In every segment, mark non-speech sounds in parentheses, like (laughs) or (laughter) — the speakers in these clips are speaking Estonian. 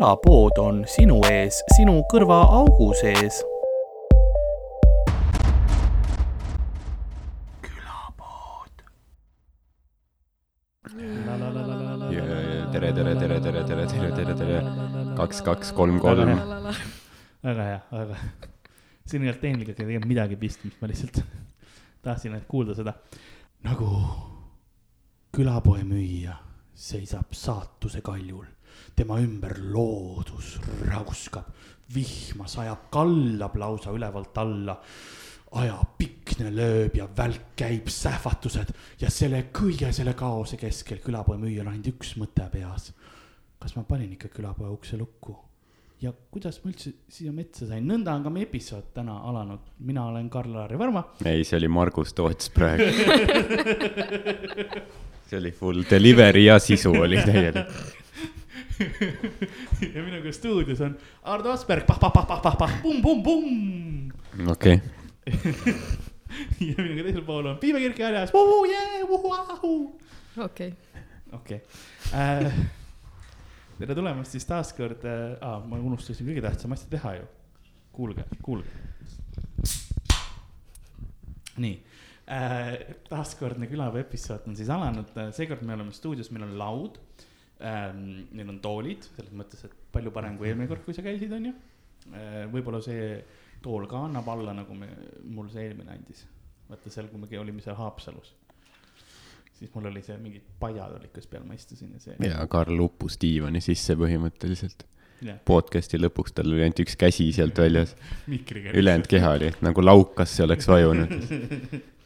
külapood on sinu ees, sinu kõrvaaugu sees. külapood. tere, tere, tere, tere, tere, tere, tere, tere. kaks, kaks, kolm, kolm. väga hea, väga hea. siin ei olnud tehnikaga tegelikult midagi pistmist, ma lihtsalt (laughs) tahtsin ainult kuulda seda. nagu külapoe müüja seisab saatuse kaljul tema ümber loodus räuskab, vihma sajab, kallab lausa ülevalt alla. ajapikne lööb ja välk käib, sähvatused ja selle kõige selle kaose keskel külapoe müüjal on ainult üks mõte peas. kas ma panin ikka külapoe ukse lukku? ja kuidas ma üldse siia metsa sain, nõnda on ka meie episood täna alanud, mina olen Karl-Lari Varma. ei, see oli Margus Toots praegu. (laughs) see oli full delivery ja sisu oli täielik. (laughs) ja minuga stuudios on Ardo Asperg, pah-pah-pah-pah-pah, pumm-pumm-pumm. okei, (laughs) ja minuga teisel pool on Piive Kirke väljas, okei, okei. tere tulemast siis taaskord äh,, ma unustasin kõige tähtsama asja teha ju. kuulge, kuulge. nii. Äh,, taaskordne külapäeva episood on siis alanud, seekord me oleme stuudios, meil on laud ähm,. meil on toolid, selles mõttes, et palju parem kui eelmine kord, kui sa käisid, onju äh,. võib-olla see tool ka annab alla, nagu me, mul see eelmine andis. vaata seal, kui me olime seal Haapsalus siis mul oli see mingid paiad olid, kus peal ma istusin ja see. ja Karl uppus diivani sisse põhimõtteliselt. podcast'i lõpuks tal oli ainult üks käsi sealt väljas, mikriga. ülejäänud keha oli nagu laukasse oleks vajunud. (laughs)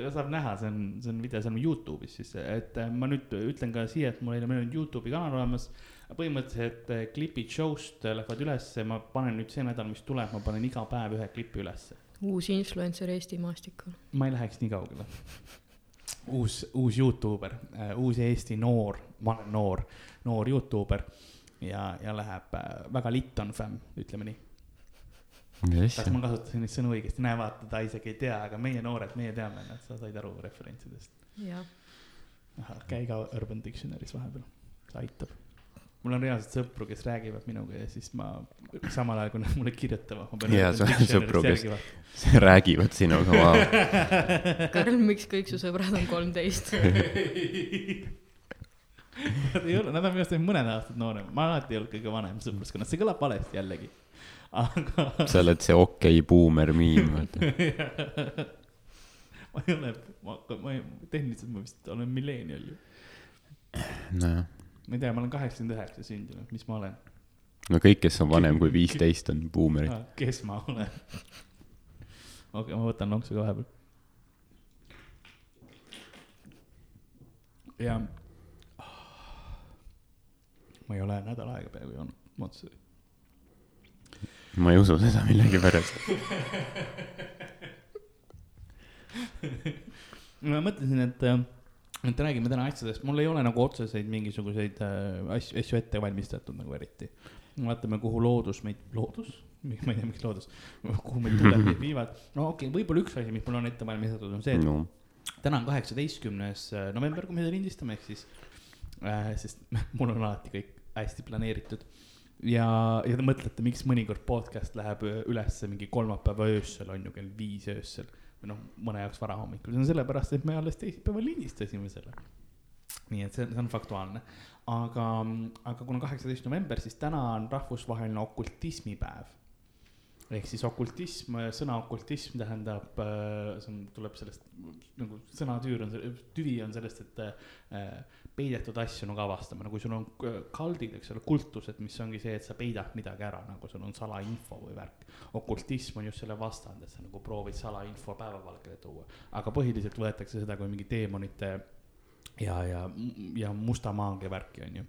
seda saab näha, see on, see on video, see on Youtube'is siis, et äh, ma nüüd ütlen ka siia, et mul oli, meil on Youtube'i kanal olemas. põhimõtteliselt äh, klipid show'st äh, lähevad ülesse, ma panen nüüd see nädal, mis tuleb, ma panen iga päev ühe klipi ülesse. uus influencer Eesti maastikul. ma ei läheks nii kaugele. uus, uus Youtuber, uus Eesti noor, ma olen noor, noor Youtuber ja, ja läheb äh, väga litt on fämm, ütleme nii. Kas ma kasutasin neid sõnu õigesti, näe vaata, ta isegi ei tea, aga meie noored, meie teame, noh, sa said aru referentsidest. jah, käi ka Urban Dictionary's vahepeal, see aitab. mul on reaalselt sõpru, kes räägivad minuga ja siis ma samal ajal, kui nad mulle kirjutavad. Jaa, sul on sõpru, kes- (laughs) räägivad sinuga, vau. (laughs) Karl, miks kõik su sõbrad on kolmteist? (laughs) Nad ei ole, nad on minust ainult mõned aastad noorem, ma alati ei olnud kõige vanem sõpruskonnast, see kõlab valesti jällegi. Aga sa oled see okei okay, buumer miin, (laughs) vaata. ma ei ole, ma, ma ei, tehniliselt ma vist olen milleenial ju. nojah, ma ei tea, ma olen kaheksakümmend üheksa sündinud, mis ma olen no kõik, kes on vanem kui viisteist, on buumerid. ah,? kes ma olen? (laughs) okei okay,, ma võtan lonksu ka vahepeal. ja. ma ei ole nädal aega peaaegu joonud Monsteri. Ma ei usu seda millegipärast. ma mõtlesin, et, et räägime täna asjadest, mul ei ole nagu otseseid mingisuguseid äh, asju, asju ette valmistatud nagu eriti. vaatame, kuhu loodus meid, loodus, ma ei tea, miks loodus, kuhu meid tuleb viivad. no okei okay,, võib-olla üks asi, mis mul on ette valmistatud, on see, et no täna on kaheksateistkümnes november, kui me seda lindistame, ehk siis äh,, sest (laughs) mul on alati kõik hästi planeeritud. ja, ja te mõtlete, miks mõnikord podcast läheb ülesse mingi kolmapäeva öösel, on ju kell viis öösel või noh, mõne jaoks varahommikul, see on sellepärast, et me alles teisipäeval lindistasime selle. nii et see, see on faktuaalne, aga, aga kuna kaheksateist november, siis täna on rahvusvaheline okultismipäev ehk siis okultism, sõna okultism tähendab, see on, tuleb sellest nagu sõnatüür on, tüvi on sellest, et äh, peidetud asju nagu avastama, kui sul on kaldid, eks ole, kultused, mis ongi see, et sa peidad midagi ära, nagu sul on salainfo või värk. okultism on just selle vastand, et sa nagu proovid salainfo päevavalgele tuua, aga põhiliselt võetakse seda kui mingi teemonite ja, ja, ja musta maagia värki, on ju.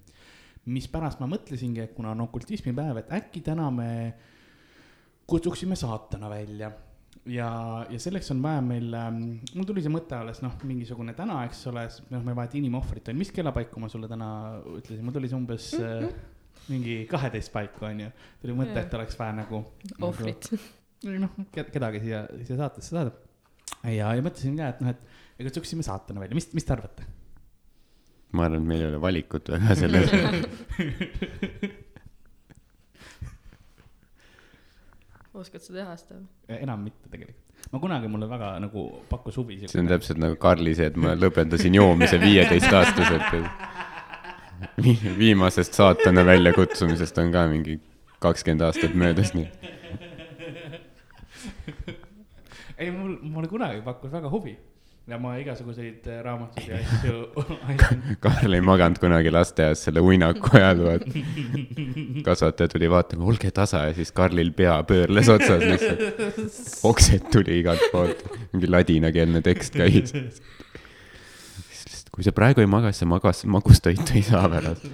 mispärast ma mõtlesingi, et kuna on okultismipäev, et äkki täna me kutsuksime saatana välja ja, ja selleks on vaja meil ähm,, mul tuli see mõte alles noh, mingisugune täna, eks ole, noh, me vahet inimohvrit on, mis kellapaiku ma sulle täna ütlesin, mul tuli see umbes äh, mingi kaheteist paiku onju. tuli mõte, et oleks vaja nagu. ohvrit. (laughs) noh, kedagi siia, siia saatesse saada. ja, ja mõtlesin ka, et noh, et ja kutsuksime saatana välja, mis, mis te arvate? ma arvan, et meil ei ole valikut väga selles. (laughs) oskad sa teha seda? enam mitte tegelikult. ma kunagi mulle väga nagu pakkus huvi see on täpselt nagu Karli see, et ma lõpetasin joomise viieteistaastaselt. viimasest saatana väljakutsumisest on ka mingi kakskümmend aastat möödas, nii. ei, mul, mulle kunagi pakkus väga huvi ja ma igasuguseid äh, raamatuid ja (laughs) asju. (laughs) Karl ei maganud kunagi lasteaias selle uinaku ajal, vaata. (laughs) kasvataja tuli vaatama, olge tasa ja siis Karlil pea pöörles otsas lihtsalt. oksed tuli igalt poolt, mingi ladinakeelne tekst käis. kui sa praegu ei maga, siis sa magas, magustoitu ei saa pärast.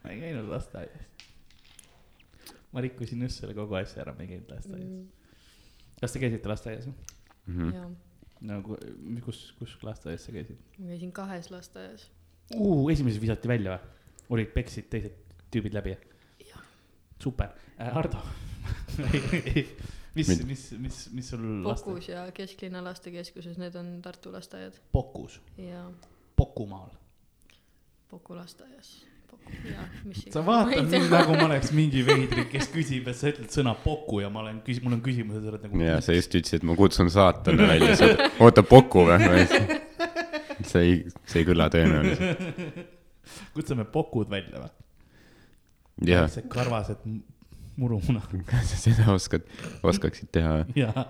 ma ei käinud lasteaias. ma rikkusin just selle kogu asja ära, ma ei käinud lasteaias. kas te käisite lasteaias? Mhm. jaa, nagu, kus, kus lasteaias sa käisid ma käisin kahes lasteaias. uh,? esimeses visati välja või? olid, peksid teised tüübid läbi? super äh,, Hardo (laughs) mis, mis, mis, mis sul laste, Pokus ja Kesklinna lastekeskuses, need on Tartu lasteaiad Pokus, ja Pokumaal. Poku lasteaias. Sa vaatad mind nagu ma oleks mingi veidrik, kes küsib, et sa ütled sõna Poku ja ma olen mul on küsimus ja sa oled nagu. ja sa just ütlesid, et ma kutsun saatana välja, sa oled, oota, Poku või? see ei, see ei kõla tõenäoliselt. kutsume Pokud välja või? jah, see karvased m- murumuna. (laughs) kas sa seda oskad, oskaksid teha? (laughs) jaa,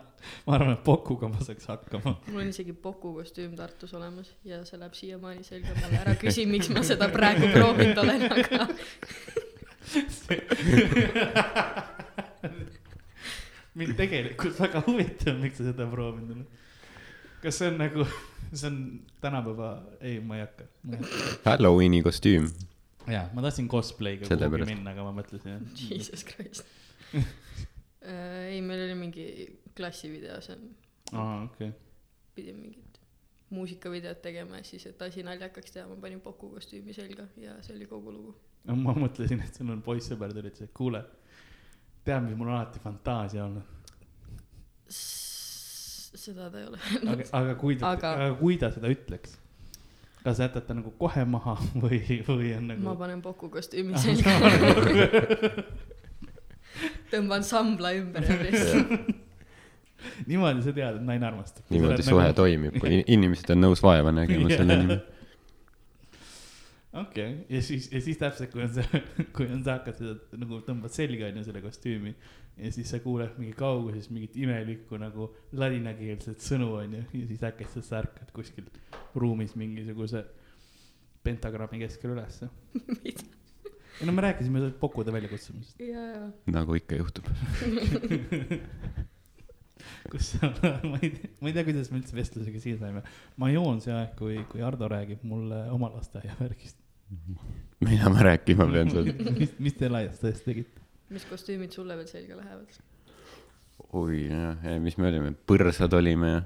ma arvan, et Pokuga ma saaks hakkama. mul on isegi Poku kostüüm Tartus olemas ja see läheb siiamaani selga mulle. ära küsi, miks ma seda praegu proovinud olen, aga (laughs) mind tegelikult väga huvitab, miks sa seda proovinud oled. kas see on nagu, see on tänapäeva, ei, ma ei hakka.. Halloweeni kostüüm. jaa, ma tahtsin cosplay'ga kuhugi minna, aga ma mõtlesin, et jesus christ. (laughs) ei, meil oli mingi klassivideo, on, aa, okei okay.. pidime mingit muusikavideot tegema ja siis, et asi naljakaks teha, ma panin Poku kostüümi selga ja see oli kogu lugu. no ma mõtlesin, et sul on poissõber, ta ütles, et kuule, tead, mis mul on alati fantaasia olnud. seda ta ei ole. aga, aga kui ta, Aga- aga kui ta seda ütleks, kas jätad ta nagu kohe maha (laughs) või, või on ma nagu. panen Poku kostüümi (laughs) selga. tõmban sambla ümber ja lihtsalt. niimoodi sa tead, et naine armastab. niimoodi suhe toimib, kui in- (laughs) inimesed on nõus vaeva nägema selle nimel. Okei okay., ja siis, ja siis täpselt, kui on see, (laughs) kui on, sa hakkad seda nagu tõmbad selga onju selle kostüümi ja siis sa kuuled mingi kauguses mingit imelikku nagu ladinakeelset sõnu onju ja siis äkki sa ärkad kuskil ruumis mingisuguse pentagrammi keskel ülesse. ei no me rääkisime Pokude väljakutsumisest, ja, ja. nagu ikka juhtub. (laughs) kus (laughs) ma ei tea, ma ei tea, kuidas me üldse vestlusega siia saime. ma joon see aeg, kui, kui Hardo räägib mulle oma lasteaia värgist. mida ma rääkima pean seal? mis, mis te lasteaias tegite? mis kostüümid sulle veel selga lähevad? oi jah, mis me olime, põrsad olime ja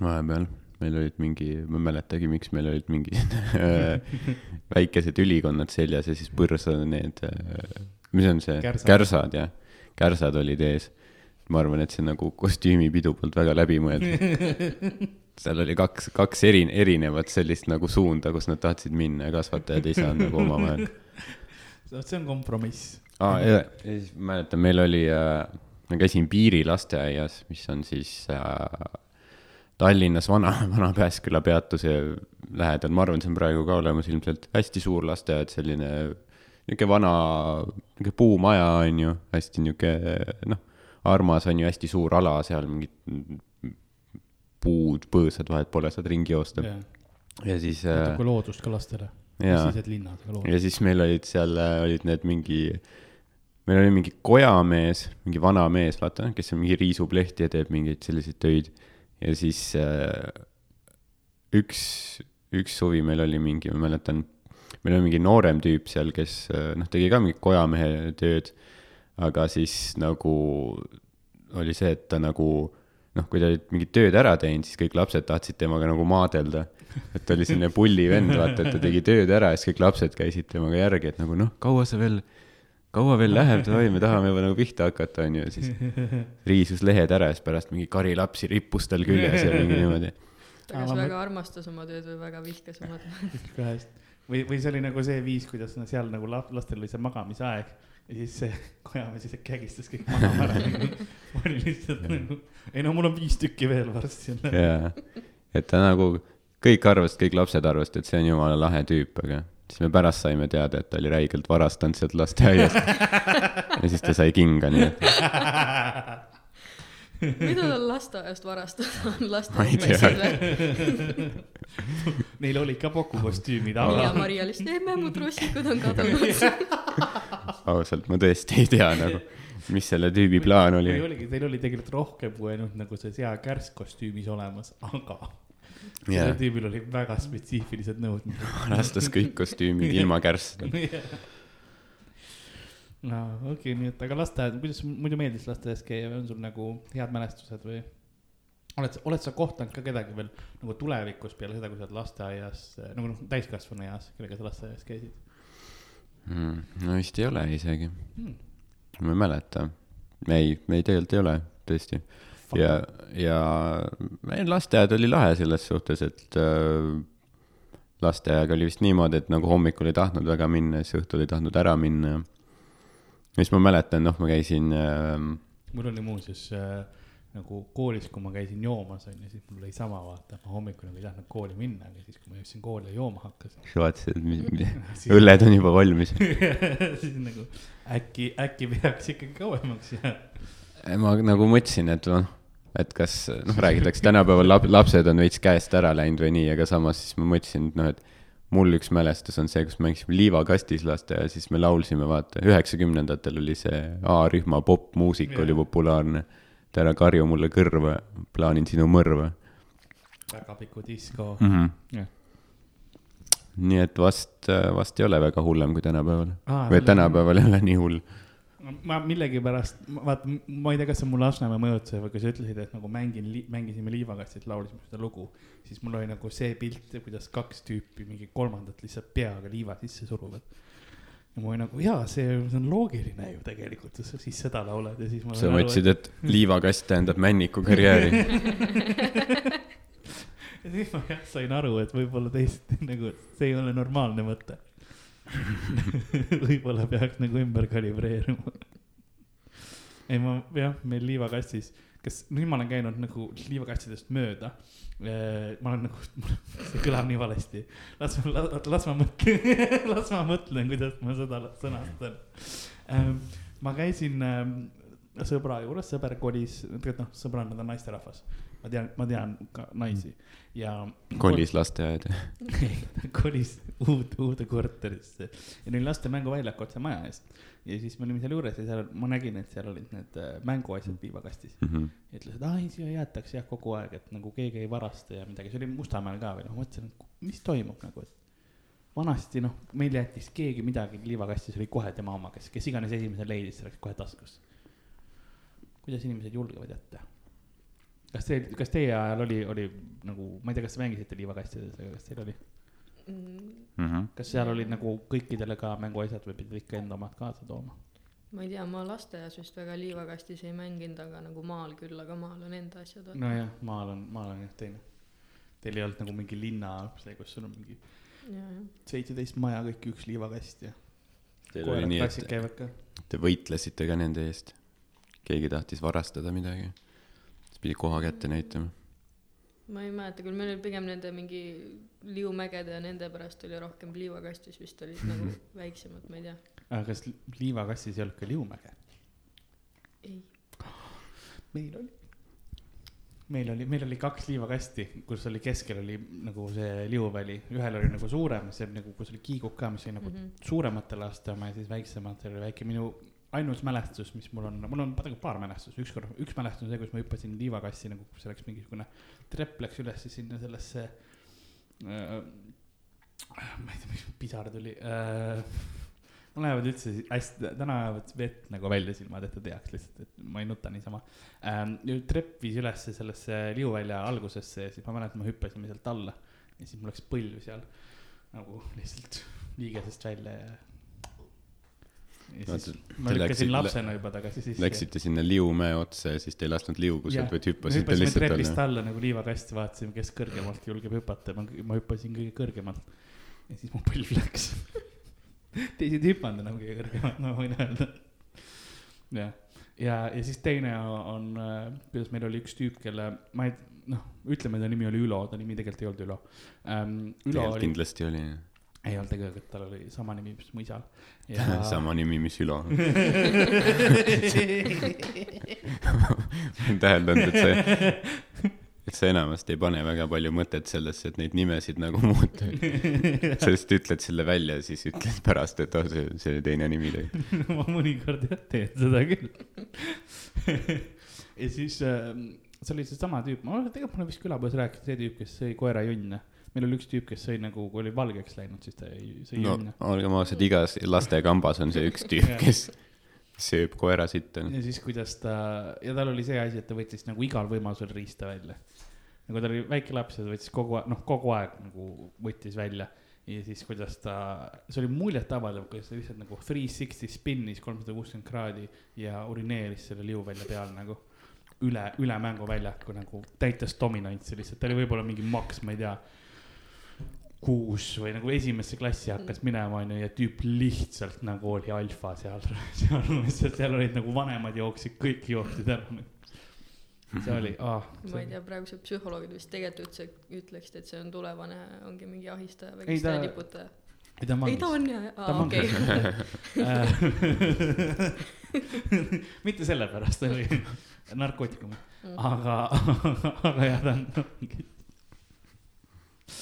vahepeal meil olid mingi, ma ei mäletagi, miks meil olid mingi (laughs) väikesed ülikonnad seljas ja siis põrsad need, mis on see, Kärsad. kärsad jah, kärsad olid ees. Ma arvan, et see nagu kostüümipidu polnud väga läbimõeldud. (laughs) seal oli kaks, kaks eri, erinevat sellist nagu suunda, kus nad tahtsid minna ja kasvatajad ei saanud nagu omavahel. (laughs) vot see on kompromiss. aa, ja, ja siis mäletan, meil oli äh,, ma käisin Piiri lasteaias, mis on siis äh, Tallinnas vana, vana Pääsküla peatuse lähedal, ma arvan, see on praegu ka olemas ilmselt, hästi suur lasteaed, selline niisugune vana, niisugune puumaja on ju, hästi niisugune noh, armas on ju, hästi suur ala seal, mingid puud, põõsad, vahet pole, saad ringi joosta. ja siis äh, natuke loodust ka lastele. ja siis meil olid seal, olid need mingi, meil oli mingi kojamees, mingi vana mees, vaata, kes on mingi riisub lehti ja teeb mingeid selliseid töid. ja siis äh, üks, üks suvi meil oli mingi, ma mäletan, meil oli mingi noorem tüüp seal, kes äh, noh, tegi ka mingit kojamehe tööd. Aga siis nagu oli see, et ta nagu noh, kui ta oli mingit tööd ära teinud, siis kõik lapsed tahtsid temaga nagu maadelda. et ta oli selline pullivend, vaata, et ta tegi tööd ära ja siis kõik lapsed käisid temaga järgi, et nagu noh, kaua sa veel, kaua veel läheb, davai, me tahame juba nagu pihta hakata, onju, ja siis riisus lehed ära ja siis pärast mingi kari lapsi rippus tal küljes ja mingi niimoodi. ta kas väga armastas oma tööd või väga vihkas oma tööd. või, või see oli nagu see viis, kuidas seal nagu la- lastel oli see magamisaeg ja siis see kojamees ise kägistas kõik maha ära nagu. ma olin lihtsalt nagu, ei no mul on viis tükki veel varsti jälle. jaa, et ta nagu, kõik arvasid, kõik lapsed arvasid, et see on jumala lahe tüüp, aga siis me pärast saime teada, et ta oli räigelt varastanud sealt lasteaiast. ja siis ta sai kinga, nii et mida ta lasteaiast varastab, (laughs) on Ma ei tea. lasteaiamessid või? (laughs) Neil olid ka pokukostüümid, ja aga Maria lihtsalt, emme, mu trussikud on kadunud. (laughs) ausalt, ma tõesti ei tea nagu, mis selle tüübi plaan oli või. oligi, teil oli tegelikult rohkem kui ainult nagu see sea kärss kostüümis olemas, aga Jaa. sellel tüübil olid väga spetsiifilised nõudmised. (laughs) varastas kõik kostüümid ilma kärssideta. (laughs) no okei okay,, nii et aga lasteaed, kuidas muidu meeldis lasteaias käia või on sul nagu head mälestused või? oled sa, oled sa kohtunud ka kedagi veel nagu tulevikus peale seda, kui sa oled lasteaias nagu noh, täiskasvanu eas, kellega sa lasteaias käisid Mm, no vist ei ole isegi, hmm.? ma ei mäleta. ei, ei tegelikult ei ole, tõesti. ja, ja ei, lasteaed oli lahe selles suhtes, et äh, lasteaega oli vist niimoodi, et nagu hommikul ei tahtnud väga minna, siis õhtul ei tahtnud ära minna. ja siis ma mäletan, noh, ma käisin äh, mul oli muuseas äh, nagu koolis, kui ma käisin joomas onju, siis mul oli sama vaata, ma hommikul nagu ei tahtnud kooli minna, aga siis, kui ma jõudsin kooli ja jooma hakkasin. (laughs) siis vaatasin, et mi- mi- õlled on juba valmis. (laughs) siis nagu äkki, äkki peaks ikkagi kauemaks jääma. ma nagu mõtlesin, et noh, et kas noh, räägitakse tänapäeval lap-, lapsed on veits käest ära läinud või nii, aga samas siis ma mõtlesin, et noh, et mul üks mälestus on see, kus mängisime liivakastis lasteaias, siis me laulsime, vaata, üheksakümnendatel oli see A-rühma popmuusika oli Jaa. populaarne. Et ära karju mulle kõrva, plaanin sinu mõrva väga pikk disko mm. -hmm. Jah. nii et vast, vast ei ole väga hullem kui tänapäeval. Aa, või tänapäeval ei ole nii hull. ma millegipärast, vaata, ma ei tea, kas see on mu Lasnamäe mõjutus või kui sa ütlesid, et nagu mängin, mängisime liivakastis, laulisime seda lugu, siis mul oli nagu see pilt, kuidas kaks tüüpi mingi kolmandat lihtsalt peaga liiva sisse suruvad. Ma olin nagu jaa, see, on loogiline ju tegelikult, sa siis seda laulad ja siis ma. sa mõtlesid, et liivakast tähendab männiku karjääri. (laughs) ja siis ma jah sain aru, et võib-olla teist (laughs) nagu see ei ole normaalne mõte. (laughs) võib-olla peaks nagu ümber kalibreerima. ei ma jah, meil liivakastis, kas nüüd ma olen käinud nagu liivakastidest mööda. ma olen nagu, (laughs) see kõlab nii valesti. las ma, (laughs) las ma mõtlen, las ma mõtlen, kuidas ma seda sõnastan. ma käisin ähm, sõbra juures, sõber kolis, tegelikult noh, sõbrannad on naisterahvas. ma tean, ma tean ka naisi ja. kolis lasteaeda. (laughs) kolis uude, uude korterisse ja neil laste mänguväljaku otse maja ees. Ja siis me olime seal juures ja seal ma nägin, et seal olid need äh, mänguasjad liivakastis. Mhm. ja ütlesid, aa ei, siia jäetakse jah kogu aeg, et nagu keegi ei varasta ja midagi, see oli Mustamäel ka veel, ma mõtlesin, et mis toimub nagu, et vanasti noh, meil jättis keegi midagi liivakastis, oli kohe tema oma, kes, kes iganes esimese leidis, see läks kohe taskusse. kuidas inimesed julgevad jätta? kas teil, kas teie ajal oli, oli nagu, ma ei tea, kas te mängisite liivakastides, aga kas teil oli? Mhm. kas seal olid nagu kõikidele ka mänguasjad või pidid ikka enda omad kaasa tooma? ma ei tea, ma lasteaias vist väga liivakastis ei mänginud, aga nagu maal küll, aga maal on enda asjad. nojah, maal on, maal on jah teine. Teil ei olnud nagu mingi linna, see, kus sul on mingi seitseteist maja, kõik üks liivakast ja Teil oli nii, et te võitlesite ka nende eest. keegi tahtis varastada midagi. siis pidi koha kätte näitama. Ma ei mäleta küll, meil oli pigem nende mingi liumägede ja nende pärast oli rohkem liivakastis vist olid (laughs) nagu väiksemad, ma ei tea. aga kas li- liivakastis ei olnud ka liumäge? ei, meil oli. meil oli, meil oli kaks liivakasti, kus oli keskel oli nagu see liuväli, ühel oli nagu suurem, see nagu, kus oli kiigud ka, mis oli nagu mm. -hmm. suuremate laste oma ja siis väiksematel oli väike minu ainus mälestus, mis mul on, mul on tegelikult paar mälestust, ükskord, üks mälestus on see, kus ma hüppasin liivakassi nagu, kus läks mingisugune trepp läks üles sinna sellesse äh,. ma ei tea, miks pisar tuli äh,. mul lähevad üldse hästi, täna lähevad vett nagu välja silmad, et ta teaks lihtsalt, et ma ei nuta niisama ähm,. trepp viis ülesse sellesse liuvälja algusesse ja siis ma mäletan, me hüppasime sealt alla ja siis mul läks põlv seal nagu lihtsalt liigesest välja ja. Ja siis te ma lükkasin lapsena juba tagasi sisse. Läksite sinna Liumäe otsa ja siis te ei lasknud liugu sealt, vaid hüppasite hüppasime lihtsalt trepist alla. alla nagu liivakasti, vaatasime, kes kõrgemalt julgeb hüpata, ma, ma hüppasin kõige kõrgemalt. ja siis mu põlv läks. (laughs) teised ei hüpanud enam kõige kõrgemalt, ma võin öelda. jah, ja, ja siis teine on, kuidas meil oli üks tüüp, kelle, ma ei, noh, ütleme, ta nimi oli Ülo, ta nimi tegelikult ei olnud Ülo ähm,. Ülo tegelikult oli, kindlasti oli ei olnud tegelikult, tal oli sama nimi, mis mu isal. (laughs) sama nimi, mis Ülo. olen (laughs) täheldanud, et see, et sa enamasti ei pane väga palju mõtet sellesse, et neid nimesid nagu muuta. sa lihtsalt ütled selle välja ja siis ütled pärast, et oh, see, see teine nimi oli. (laughs) ma mõnikord jah teen seda küll. ja siis äh, see oli seesama tüüp, ma tegelikult mulle vist külapoes rääkis, see tüüp, kes sõi koera junne. Meil oli üks tüüp, kes sõi nagu, kui oli valgeks läinud, siis ta sõi no junne. olgem ausad, igas lastekambas on see üks tüüp, (laughs) kes sööb koera sitta. ja siis, kuidas ta, ja tal oli see asi, et ta võttis nagu igal võimalusel riista välja. nagu ta oli väike laps ja ta võttis kogu aeg, noh, kogu aeg nagu võttis välja. ja siis, kuidas ta, see oli muljetavaldav, kuidas ta lihtsalt nagu three sixty spin'is kolmsada kuuskümmend kraadi ja urineeris selle liuvälja peal nagu üle, üle mänguväljaku nagu täites dominantsi lihtsalt, ta oli võib-olla mingi maks, ma ei tea kuus või nagu esimesse klassi hakkas minema, onju, ja tüüp lihtsalt nagu oli alfa seal, (laughs) seal, seal, seal olid nagu vanemad jooksid, kõik jooksid ära. see oli, aa. ma ei tea, praegused psühholoogid vist tegelikult üldse ütleksid, et see on tulevane, ongi mingi ahistaja või Ei, kes ta ta- niputaja. ei ta on ei, ta vangis. on jah, aa okei. (laughs) mitte sellepärast, ta oli narkootikum, Mm. aga, (laughs) aga jah, ta on vangis,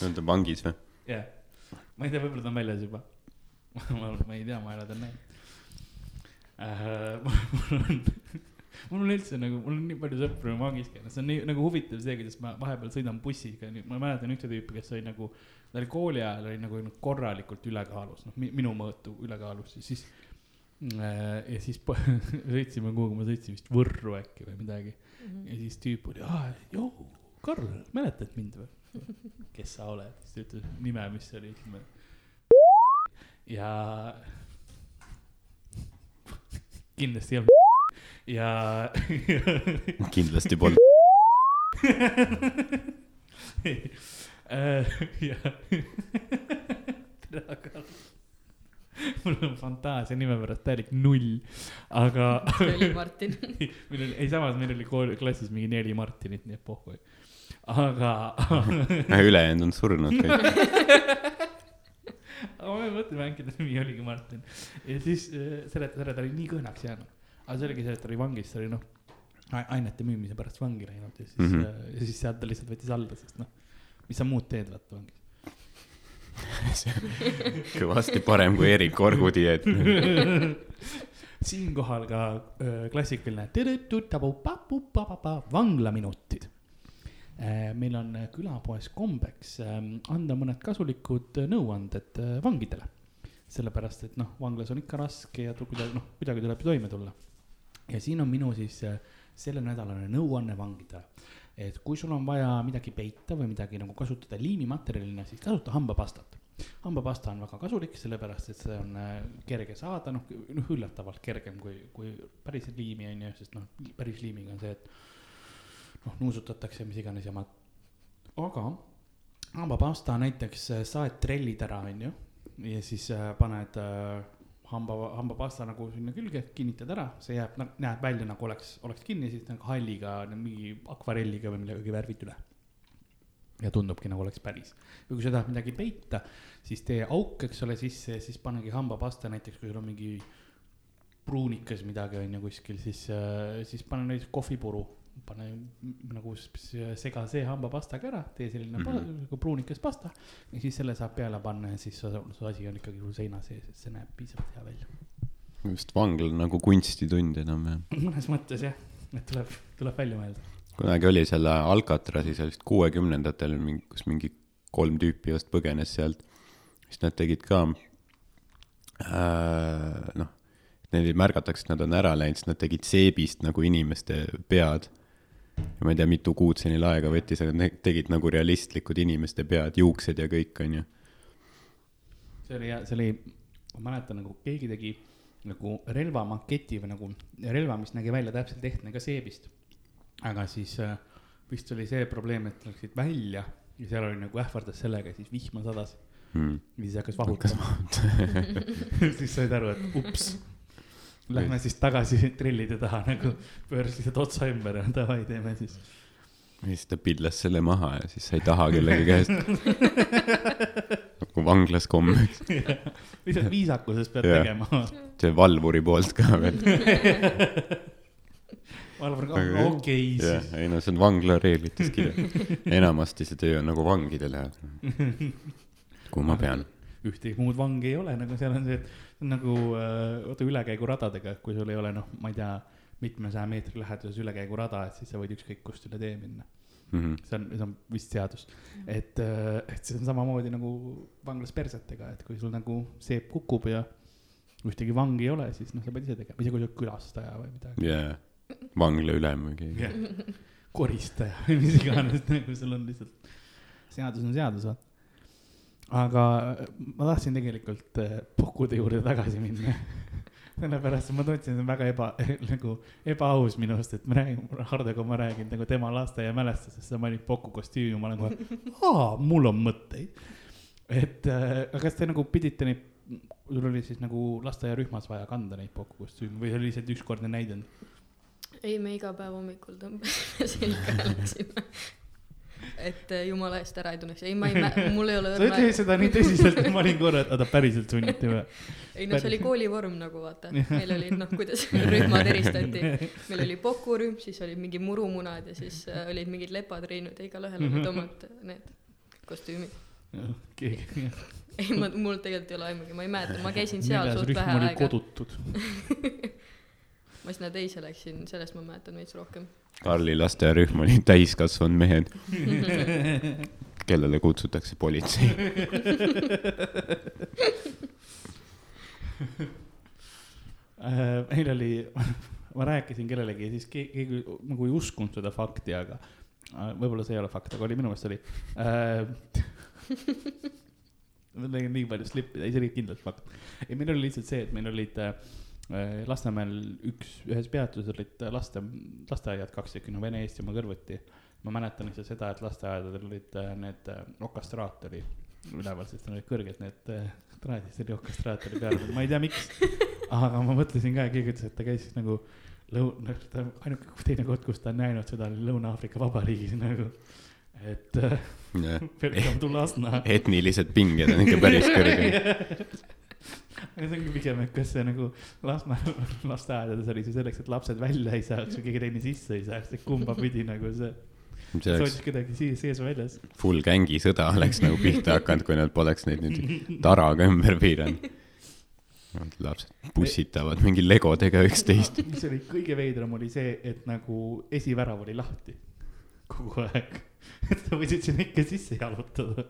on ta vangis või? jah. ma ei tea, võib-olla ta on väljas juba. (laughs) ma, ma ei tea, ma ei ole teda näinud äh. (laughs) mul on, (laughs) mul on üldse nagu, mul on nii palju sõpru vangis käinud, see on nii nagu huvitav see, kuidas ma vahepeal sõidan bussiga, ma mäletan ühte tüüpi, kes oli nagu, ta oli kooli ajal oli nagu korralikult ülekaalus, noh, minu mõõtu ülekaalus siis äh, ja siis po- sõitsime kuhugi, ma sõitsin vist Võrru äkki või midagi ja siis tüüp oli, aa, joo, Karl, mäletad mind või? Kes sa oled, siis ta ütles nime, mis see oli, ütleme. ja kindlasti ei olnud. (laughs) ja kindlasti polnud. (laughs) Äh, ja Karl. mul on fantaasia nime pärast täielik null, aga see oli Martin. (laughs) meil oli, ei samas meil oli kooli klassis mingi neli Martinit, nii et pohhu. Aga, (laughs) ülejäänud on surnud kõik. (laughs) aga ma mõtlen, äkki ta nimi oligi Martin. ja siis äh, selle, selle ta oli nii kõhnaks jäänud. aga see oligi see, et ta oli vangis, ta oli noh, ainete müümise pärast vangi läinud ja siis mm. -hmm. ja siis sealt ta lihtsalt võttis alla, sest noh, mis sa muud teed, vaata vangis. (laughs) kõvasti parem kui Erik Orgu dieet. siinkohal ka öö, klassikaline tõ-tõ-tõ-tabu-pa-pu-pa-pa-pa, vanglaminutid. Meil on äh, külapoes kombeks ähm, anda mõned kasulikud äh, nõuanded äh, vangidele. sellepärast, et noh, vanglas on ikka raske ja kuidagi noh, kuidagi tuleb toime tulla. ja siin on minu siis äh, sellenädalane nõuanne vangidele. et kui sul on vaja midagi peita või midagi nagu kasutada liimimaterjalina, siis kasuta hambapastat hambapasta on väga kasulik, sellepärast et see on äh, kerge saada, noh, noh üllatavalt kergem kui, kui päris liimi on ju, sest noh, päris liimiga on see, et noh, nuusutatakse mis iganes jamad. aga hambapasta näiteks äh, saed trellid ära, on ju, ja siis äh, paned äh, hamba, hambapasta nagu sinna külge, kinnitad ära, see jääb, näeb välja nagu oleks, oleks kinni, siis nagu halliga, mingi akvarelliga või millegagi värvid üle ja tundubki nagu oleks päris. või kui sa tahad midagi peita, siis tee auk, eks ole, sisse ja siis panegi hambapasta näiteks, kui sul on mingi pruunikas midagi on ju kuskil, siis, siis pane näiteks kohvipuru, pane nagu sega see hambapastaga ära, tee selline mm. -hmm. nagu pruunikas pasta ja siis selle saab peale panna ja siis su, su asi on ikkagi sul seina sees, et see näeb piisavalt hea välja. just vangla nagu kunstitund enam-vähem. mõnes mõttes jah, et tuleb, tuleb välja mõelda. kunagi oli seal Alcatrasis, see oli vist kuuekümnendatel mingi, kus mingi kolm tüüpi just põgenes sealt. siis nad tegid ka äh,, noh, neid märgatakse, et nad on ära läinud, siis nad tegid seebist nagu inimeste pead. Ja ma ei tea, mitu kuud see neil aega võttis, aga nad tegid nagu realistlikud inimeste pead, juuksed ja kõik, onju. see oli, see oli, ma mäletan nagu keegi tegi nagu relvamaketi või nagu relva, mis nägi välja täpselt ehtne ka seebist. aga siis äh, vist oli see probleem, et läksid välja ja seal oli nagu ähvardas sellega, siis vihma sadas. mm.. ja siis hakkas vahutama. (laughs) (laughs) siis said aru, et ups. Lähme siis tagasi (laughs) trellide taha nagu, pööras lihtsalt otsa ümber ja davai, teeme siis. ja siis ta pillas selle maha ja siis sai taha kellegi käest. nagu vanglas kombeks, (laughs) lihtsalt viisakusest pead Jah. tegema. see valvuri poolt ka veel. (laughs) Valvar ka, okei jah siis., ei no see on vangla reeglites kirjas. enamasti see töö on nagu vangidele. kuhu ma pean. Ühtegi muud vangi ei ole, nagu seal on see, et nagu äh, vaata ülekäiguradadega, kui sul ei ole noh, ma ei tea, mitmesaja meetri läheduses ülekäigurada, et siis sa võid ükskõik kust üle tee minna. Mhm. see on, see on vist seadus, et, et see on samamoodi nagu vanglas persetega, et kui sul nagu seep kukub ja ühtegi vangi ei ole, siis noh, sa pead ise tegema, isegi kui sa oled külastaja või midagi. jaa, vangla ülem või keegi. koristaja või mis iganes, nagu sul on lihtsalt, seadus on seadus, vaata. Aga ma tahtsin tegelikult äh, Pukude juurde tagasi minna. (laughs) sellepärast, et ma tundsin, et see on väga eba, (laughs) nagu ebaaus minust, et ma räägin, Hardoga ma räägin nagu tema lasteaiamälestusest, sa mainid Puku kostüümi, ma olen kohe, (laughs) aa, mul on mõtteid. et äh, aga kas te nagu pidite neid, sul oli siis nagu lasteaiarühmas vaja kanda neid Puku kostüüme või see oli lihtsalt ükskordne näidend? ei, me iga päev hommikul tõmbasime selga ja läksime. Et äh, jumala eest ära ei tunneks, ei ma ei (laughs) mul ei ole sa ütlesid seda nii tõsiselt, et ma olin korra, et oota päriselt (laughs) sunniti või? ei no see oli koolivorm nagu vaata, (laughs) meil oli noh, kuidas rühmad eristati, meil oli pokurühm, siis olid mingi murumunad ja siis äh, olid mingid lepatriinud ja igalühel olid omad need kostüümid. keegi. ei, ma, mul tegelikult ei ole aimugi, ma ei mäleta, ma käisin seal neljas suht vähe oli aega. kodutud. Ma sinna teise läksin, sellest ma mäletan veits rohkem. Karli lasteaiarühm oli täiskasvanud mehed, (laughs) kellele kutsutakse politsei. Äh, meil oli, ma rääkisin kellelegi ja siis keegi, nagu ei uskunud seda fakti, aga äh, võib-olla see ei ole fakt, aga oli minu meelest oli äh. (laughs) ma tegin nii palju slippida, ei see oli kindlalt fakt. ei, meil oli lihtsalt see, et meil olid äh, Lasnamäel üks, ühes peatuses olid laste, lasteaiad kaks tükki, no Vene, Eestimaa kõrvuti. ma mäletan lihtsalt seda, et lasteaedadel olid äh, need äh, okastraat oli üleval, sest need olid kõrged need traadid, see oli okastraat oli peal, ma ei tea, miks. aga ma mõtlesin ka, keegi ütles, et ta käis siis nagu lõuna, ta ainuke teine koht, kus ta on näinud seda, oli Lõuna-Aafrika Vabariigis nagu. et welcome (laughs) to Lasna. etnilised pinged on ikka päris kõrged. (laughs) aga see ongi pigem, et kas see nagu Lasna (laughs) lasteaedades oli see selleks, et lapsed välja ei saaks või keegi teine sisse ei saaks, et kumba pidi nagu see, see oleks hoidis kedagi sees, väljas. full gängi sõda oleks nagu pihta hakanud, kui nad poleks neid nüüd taraga ümber piiranud. lapsed pussitavad mingi legodega üksteist. (laughs) mis oli kõige veidram, oli see, et nagu esivärav oli lahti kogu aeg. (laughs) et sa võisid sinna ikka sisse jalutada.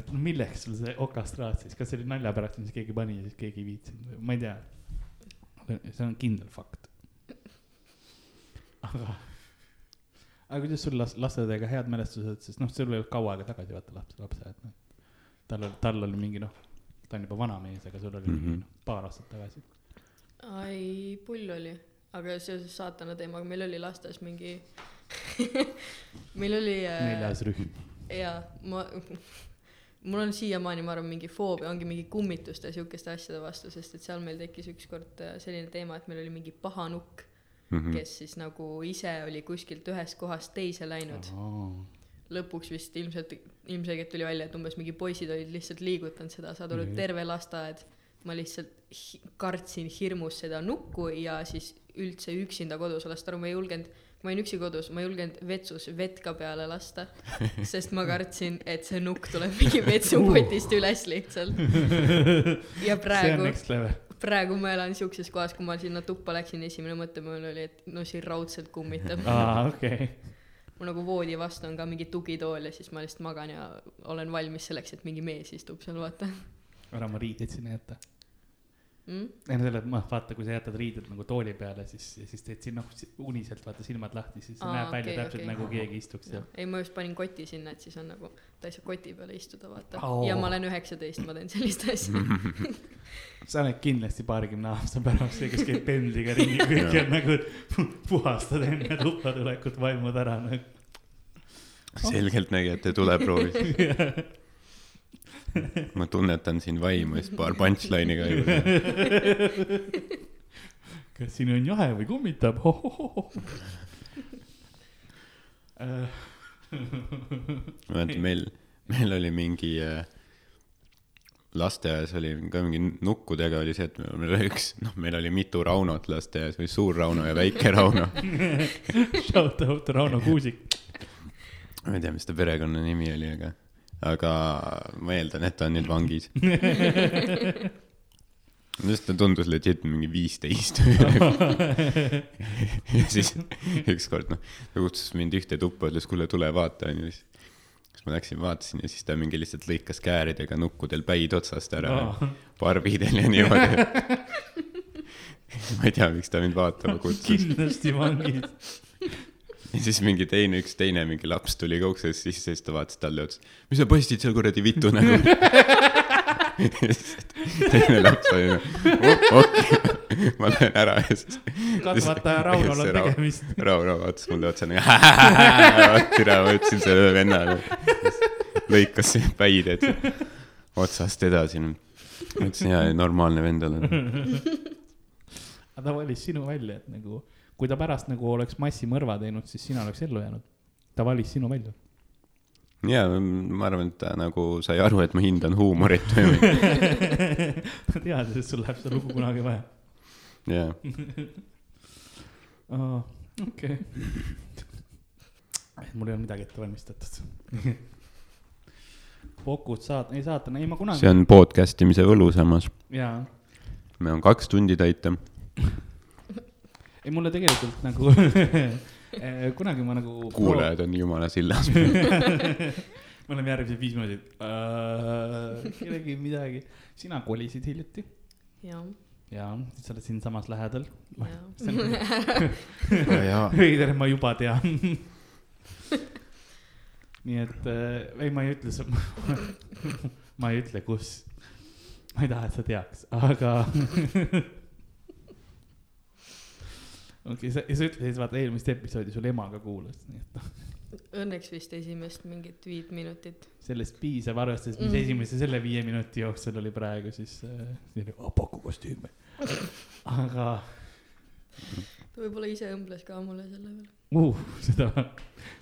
Et no milleks sul see okastraat siis, kas see oli nalja pärast, mis keegi pani ja siis keegi ei viitsinud või ma ei tea. see on kindel fakt. aga, aga kuidas sul las-, lastedega head mälestused, sest noh, sul ei olnud kaua aega tagasi vaata laps, lapseaed, noh. tal oli, tal oli mingi noh, ta on juba vana mees, aga sul oli mm -hmm. mingi Mhm. noh, paar aastat tagasi. ai, pull oli, aga seoses saatana teemaga, meil oli lasteaias mingi (laughs) meil oli äh, neljas rühm. ja ma, (laughs) mul on siiamaani, ma arvan, mingi foobia ongi mingi kummituste ja siukeste asjade vastu, sest et seal meil tekkis ükskord äh, selline teema, et meil oli mingi paha nukk, Mhm. kes siis nagu ise oli kuskilt ühest kohast teise läinud. lõpuks vist ilmselt, ilmselgelt tuli välja, et umbes mingi poisid olid lihtsalt liigutanud seda, saad aru Mhm., terve lasteaed. ma lihtsalt hi kartsin hirmus seda nukku ja siis üldse üksinda kodus olla, sest aru, ma ei julgenud, ma olin üksi kodus, ma ei julgenud vetsus vett ka peale lasta, (laughs) sest ma kartsin, et see nukk tuleb mingi (laughs) vetsupotist üles lihtsalt. ja (laughs) praegu, praegu ma elan siukses kohas, kui ma sinna tuppa läksin, esimene mõte mul oli, et no siin raudselt kummitab. aa, okei. mul nagu voodi vastu on ka mingi tugitool ja siis ma lihtsalt magan ja olen valmis selleks, et mingi mees istub seal, vaata ära oma riideid sinna jäta. mm?. ei no selle, noh, vaata, kui sa jätad riided nagu tooli peale, siis, siis teed siin noh, uniselt vaata silmad lahti, siis Aa, näeb välja okei, täpselt okei. nagu keegi istuks seal. ei, ma just panin koti sinna, et siis on nagu, ta ei saa koti peale istuda, vaata oh.. ja ma olen üheksateist, ma teen sellist asja. (laughs) sa oled kindlasti paarikümne aasta pärast see, kes käib pendliga ringi, kõik on nagu pu- puhastad enne tuppa tulekut, vaimud ära nagu. selgeltnägijate tuleproovis. (laughs) (laughs) ma tunnetan siin vaimu siis paar punchline'i ka juurde. (laughs) kas siin on jahe või kummitab? (laughs) Ma mäletan, meil, meil oli mingi äh, lasteaias oli ka mingi nukkudega oli see, et meil oli üks, noh, meil oli mitu Raunot lasteaias või suur Rauno ja väike Rauno. Shout out Rauno Kuusik. ma ei tea, mis ta perekonnanimi oli, aga, aga ma eeldan, et ta on nüüd vangis. (laughs) sest ta tundus legit mingi viisteist. (laughs) ja siis ükskord noh, ta kutsus mind ühte tuppa, ütles, kuule, tule vaata, onju, siis siis ma läksin, vaatasin ja siis ta mingi lihtsalt lõikas kääridega nukkudel päid otsast ära Aa., barbidel ja niimoodi. (laughs) ma ei tea, miks ta mind vaatama kutsus. kindlasti vangis. (laughs) ja siis mingi teine, üks teine mingi laps tuli ka uksest sisse, siis ta vaatas talle otsa. mis sa postid seal kuradi vitu nägu? (laughs) (laughs) teine laps oli nagu, okei, ma lähen ära ja siis. kasvataja Raunol on tegemist. Rauno vaatas mulle otsa nagu, tere, ma ütlesin sellele vennale. lõikas päid, et otsast edasi. ma ütlesin, jaa, normaalne vend olen. aga ta valis sinu välja, et nagu, kui ta pärast nagu oleks massimõrva teinud, siis sina oleks ellu jäänud. ta valis sinu välja. jaa, ma arvan, et ta nagu sai aru, et ma hindan huumorit või, (laughs) ta teadis, et sul läheb seda lugu kunagi vaja. jaa. (laughs) okei. mul ei olnud midagi ette valmistatud. (laughs) Pokud saat-, ei saatan, ei ma kunagi. see on podcast imise võlu samas. jaa, meil on kaks tundi täita. Ei mulle tegelikult nagu (laughs) eh, kunagi ma nagu. kuulajad on jumala sillas. (laughs) me oleme järgmised viis minutit uh,. kellelgi midagi, sina kolisid hiljuti jah, ja sa oled siinsamas lähedal. veider, ma juba tean. (laughs) nii et äh, ei, ma ei ütle su-, ma ei ütle, kus. ma ei taha, et sa teaks, aga. okei, sa, sa ütlesid, vaata eelmist episoodi sul ema ka kuulas, nii et noh, Õnneks vist esimest mingit viit minutit. sellest piisab, arvestades, mis Mm. esimese selle viie minuti jooksul oli praegu, siis äh,. paku kostüüme. (laughs) aga ta võib-olla ise õmbles ka mulle selle peale. uh,, seda,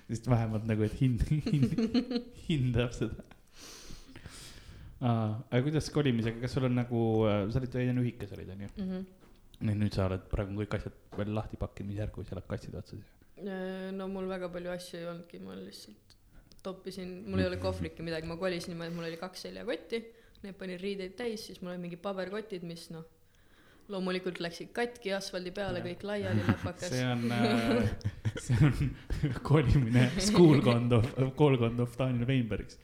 sest vähemalt nagu, et hind, (laughs) hind, hindab seda. aga kuidas kolimisega, kas sul on nagu, sa olid ühikas olid onju, Mhm. nüüd, nüüd sa oled praegu kõik asjad veel lahti pakkinud, mis järgus elab kasside otsas. no mul väga palju asju ei olnudki, ma lihtsalt toppisin, mul ei ole kohvrikki midagi, ma kolisin niimoodi, et mul oli kaks seljakotti, need panin riideid täis, siis mul olid mingid paberkotid, mis noh, loomulikult läksid katki asfaldi peale, kõik laiali läpakas see. on äh,, see on (laughs) kolimine schoolkond of, koolkond of Daniel Weinbergs.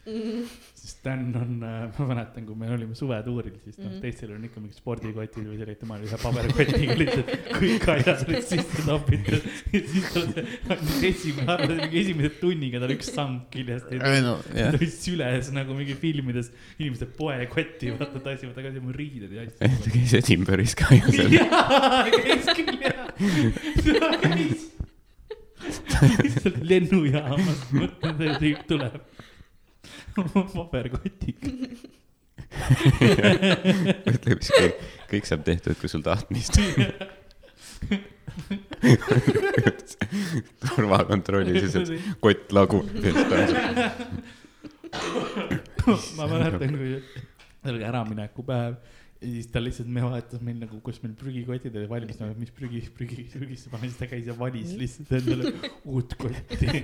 sest Dan on, ma mäletan, kui me olime suvetuuril, siis noh Mhm., teistel on ikka mingid spordikotid või selline, tema oli ühe paberkotiga lihtsalt kõik asjad olid sisse topitud. ja siis tal see esimene, arvasin mingi esimese tunniga tal üks sank küljest ei no ta oli süles nagu mingi filmides inimeste poekotti, vaata tassivad tagasi oma riided ja (laughs) ta asju. käis Edinburgh'is ka ju seal. jaa, käis küll käis lihtsalt lennujaamas, mõtlen, et tüüp tuleb paberkotiga. mõtle, mis kõik, kõik saab tehtud, kui sul tahtmist. turvakontrollis ja see kott laguneb. ma mäletan, kui oli äraminekupäev ja siis ta lihtsalt, me vaatas meil nagu, kus meil prügikotid olid valmis, mis prügi, prügi, prügisse panna, siis ta käis ja valis lihtsalt endale uut kotti.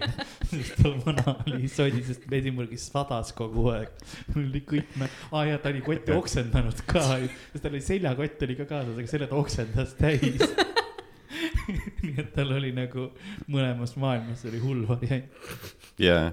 sest tal vana oli sodi, sest Edinburghis sadas kogu aeg. mul oli kõik, aa ja ta oli kotti oksendanud ka, sest tal oli seljakott oli ka kaasas, aga selle ta oksendas täis. nii et tal oli nagu mõlemas maailmas oli hull variant. jaa,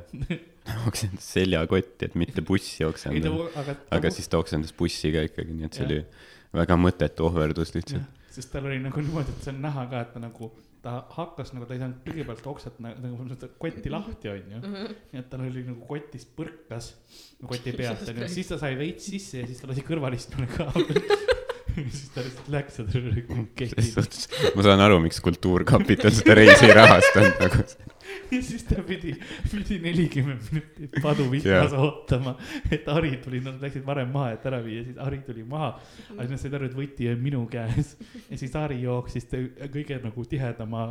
oksendas seljakotti, et mitte bussi oksendada., aga. aga siis ta oksendas bussi ka ikkagi, nii et see Jah. oli väga mõttetu ohverdus lihtsalt. sest tal oli nagu niimoodi, et see on näha ka, et ta nagu, ta hakkas nagu, ta ei saanud kõigepealt oksat nagu, nagu seda kotti lahti, onju. nii et tal oli nagu kotis põrkas, koti (laughs) pealt onju, siis ta sai veits sisse ja siis ta lasi kõrvalistmele ka. (laughs) (laughs) siis ta lihtsalt läks ja tal (laughs) oli suhtes, ma saan aru, miks Kultuurkapital seda reisi ei rahastanud nagu. (laughs) ja siis ta pidi, pidi nelikümmend minutit paduvihmas ootama, et Hari tuli, nad läksid varem maha, et ära viia, siis Hari tuli maha. aga siis nad said aru, et võti on minu käes ja siis Hari jooksis kõige nagu tihedama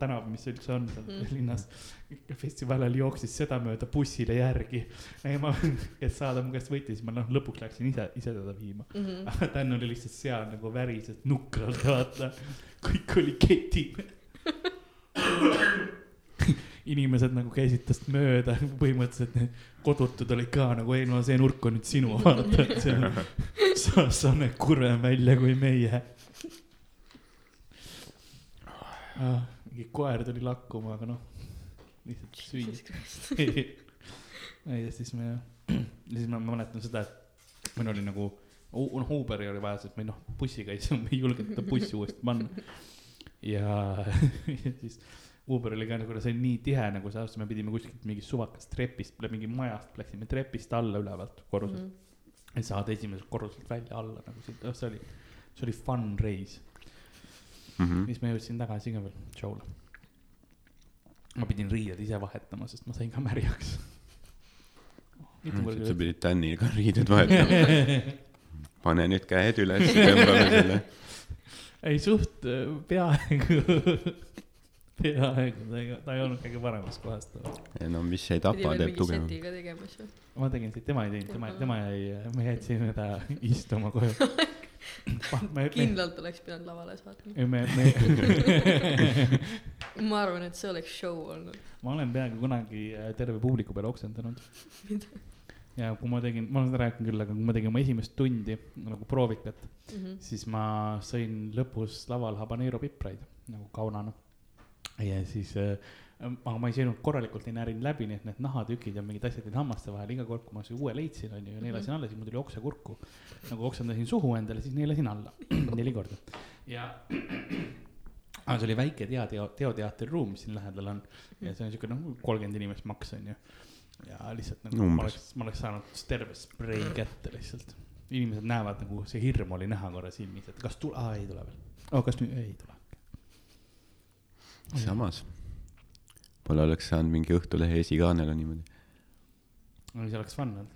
tänava, mis üldse on seal Mm. linnas. (laughs) festival ajal jooksis sedamööda bussile järgi. ma, (laughs) et saada mu käest võti, siis ma noh, lõpuks läksin ise, ise teda viima. Mhm. (laughs) aga Dan oli lihtsalt seal nagu värises nukralt, vaata, kõik oli ketil. inimesed nagu käisid tast mööda, põhimõtteliselt need kodutud olid ka nagu, ei no see nurk on nüüd sinu, vaata, et see on, sa, sa näed kurvem välja kui meie. mingi koer tuli lakkuma, aga noh, lihtsalt süües. (laughs) ei, ja siis me, ja (clears throat) siis ma mäletan seda, et meil oli nagu, noh, Uberi oli vaja, sest meil noh, bussiga (laughs) ei saa, me ei julgenud seda bussi uuesti panna. ja, (laughs) ja siis Uber oli ka nagu, see oli nii tihe nagu see aasta, me pidime kuskilt mingist suvakast trepist, mingi majast läksime trepist alla ülevalt korruselt mm. -hmm. et saada esimeselt korruselt välja alla nagu siit, see oli, see oli fun reis. Mhm. siis ma jõudsin tagasi ka veel show'le. Ma pidin riied ise vahetama, sest ma sain ka märjaks. sa pidid Danil ka riided vahetama. (laughs) pane nüüd käed üles, tõmbame selle. ei suht äh, peaaegu, (laughs) peaaegu, ta ei, ta ei olnud kõige paremas kohas too. no mis ei tapa, teeb ju. ma tegin, tema ei teinud, tema, tema jäi, me jätsime ta istuma koju. (laughs) me, kindlalt oleks pidanud lavale saatma. me, me, me, (laughs) ma arvan, et see oleks show olnud. ma olen peaaegu kunagi äh, terve publiku peale oksendanud. (laughs) ja kui ma tegin, ma olen seda rääkinud küll, aga kui ma tegin oma esimest tundi nagu proovikat, Mhm. siis ma sõin lõpus laval habanero pipraid nagu kaunana. ja siis äh,, aga ma ei söönud korralikult, ei närinud läbi, nii et need nahatükid ja mingid asjad jäid hammaste vahele, iga kord, kui ma uue leidsin, onju, ja neelasin alla, siis mul tuli oksakurku. nagu oksendasin suhu endale, siis neelasin alla (clears throat) neli korda ja. (clears throat) aga see oli väike tea, teo, teoteatri ruum, mis siin lähedal on ja see on siuke noh, kolmkümmend inimest maks onju. ja lihtsalt nagu ma Umbes. oleks, ma oleks saanud terve sprei kätte lihtsalt. inimesed näevad nagu see hirm oli näha korra silmis, et kas tule, aa ei tule veel oh,. kas nüüd, ei tule. samas, pole oleks saanud mingi Õhtulehe esikaanel on niimoodi see oleks fun olnud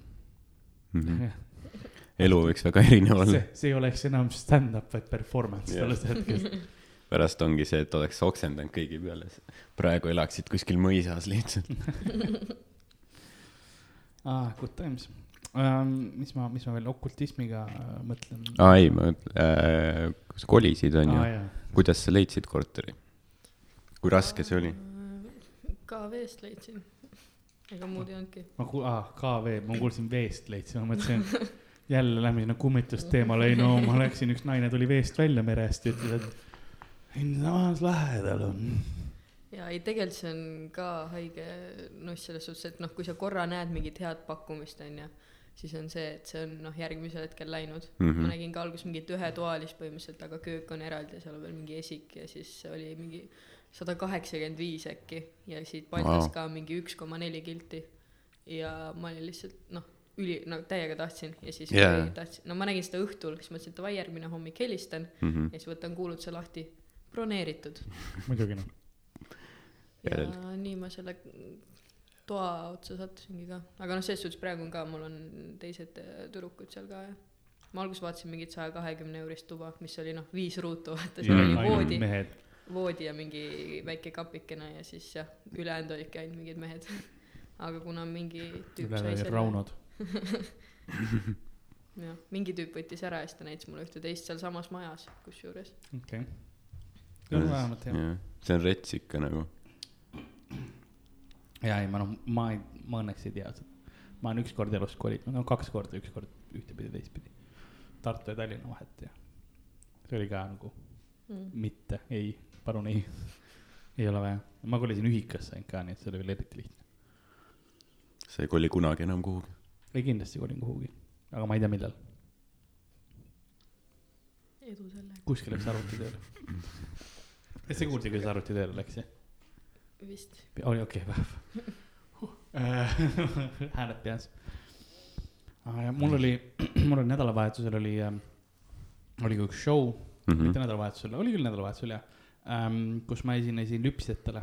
mm. -hmm. elu võiks väga erinev olla see, ei oleks enam stand-up, vaid performance sellest hetkest. Pärast ongi see, et oleks oksendanud kõigi peale. praegu elaksid kuskil mõisas lihtsalt. aa, good times um,. mis ma, mis ma veel okultismiga äh, mõtlen aa ei, ma äh,, sa kolisid onju aa, jaa. kuidas sa leidsid korteri? kui raske see oli? KV-st leidsin. ega muud ei olnudki. ma ku-, aa, KV, ma kuulsin veest leidsin, ma mõtlesin, jälle lähme sinna kummitusteemale, ei no ma läksin, üks naine tuli veest välja merest ja ütles, et siinsamas lähedal on. ja ei, tegelikult see on ka haige nuss selles suhtes, et noh, kui sa korra näed mingit head pakkumist, onju, siis on see, et see on noh, järgmisel hetkel läinud mm. -hmm. Ma nägin ka alguses mingit ühetoalist põhimõtteliselt, aga köök on eraldi ja seal on veel mingi esik ja siis oli mingi sada kaheksakümmend viis äkki ja siit Baltas Vau. ka mingi üks koma neli kilti. ja ma olin lihtsalt noh, üli, no täiega tahtsin ja siis yeah. tahtsin, no ma nägin seda õhtul, siis mõtlesin, et davai, järgmine hommik helistan Mhm. ja siis võtan kuulutuse lahti, broneeritud muidugi noh. ja nii ma selle toa otsa sattusingi ka, aga noh, selles suhtes praegu on ka, mul on teised äh, tüdrukud seal ka ja ma alguses vaatasin mingit saja kahekümne eurist tuba, mis oli noh, viis ruutu, vaata seal oli voodi, voodi ja mingi väike kapikene ja siis jah, ülejäänud olidki ainult mingid mehed. aga kuna mingi tüüp sai selle, Raunod. (laughs) jah, mingi tüüp võttis ära ja siis ta näitas mulle ühte teist sealsamas majas, kusjuures. okei. see on vähemalt. Jah, see on rets ikka nagu. ja ei, ma noh, ma ei, ma õnneks ei tea seda. ma olen ükskord elus kolinud, no kaks korda, ükskord ühtepidi, teistpidi. Tartu ja Tallinna vahet ja see oli ka nagu Mm. mitte, ei, palun ei, ei ole vaja. ma kolisin ühikasse ainult ka, nii et see oli veel eriti lihtne. sa ei koli kunagi enam kuhugi. ei, kindlasti kolin kuhugi, aga ma ei tea, millal. edu sellega. kuskil läks arvuti tööle. (laughs) kas sa kuulsid, kuidas arvuti tööle läks, jah? vist. oli okei okay,, vahv. hääled peas. mul oli, (clears throat) mul oli nädalavahetusel oli, oli ka üks show mm. -hmm. mitte nädalavahetusel, oli küll nädalavahetusel jah ähm,, kus ma esinesin lüpsjatele.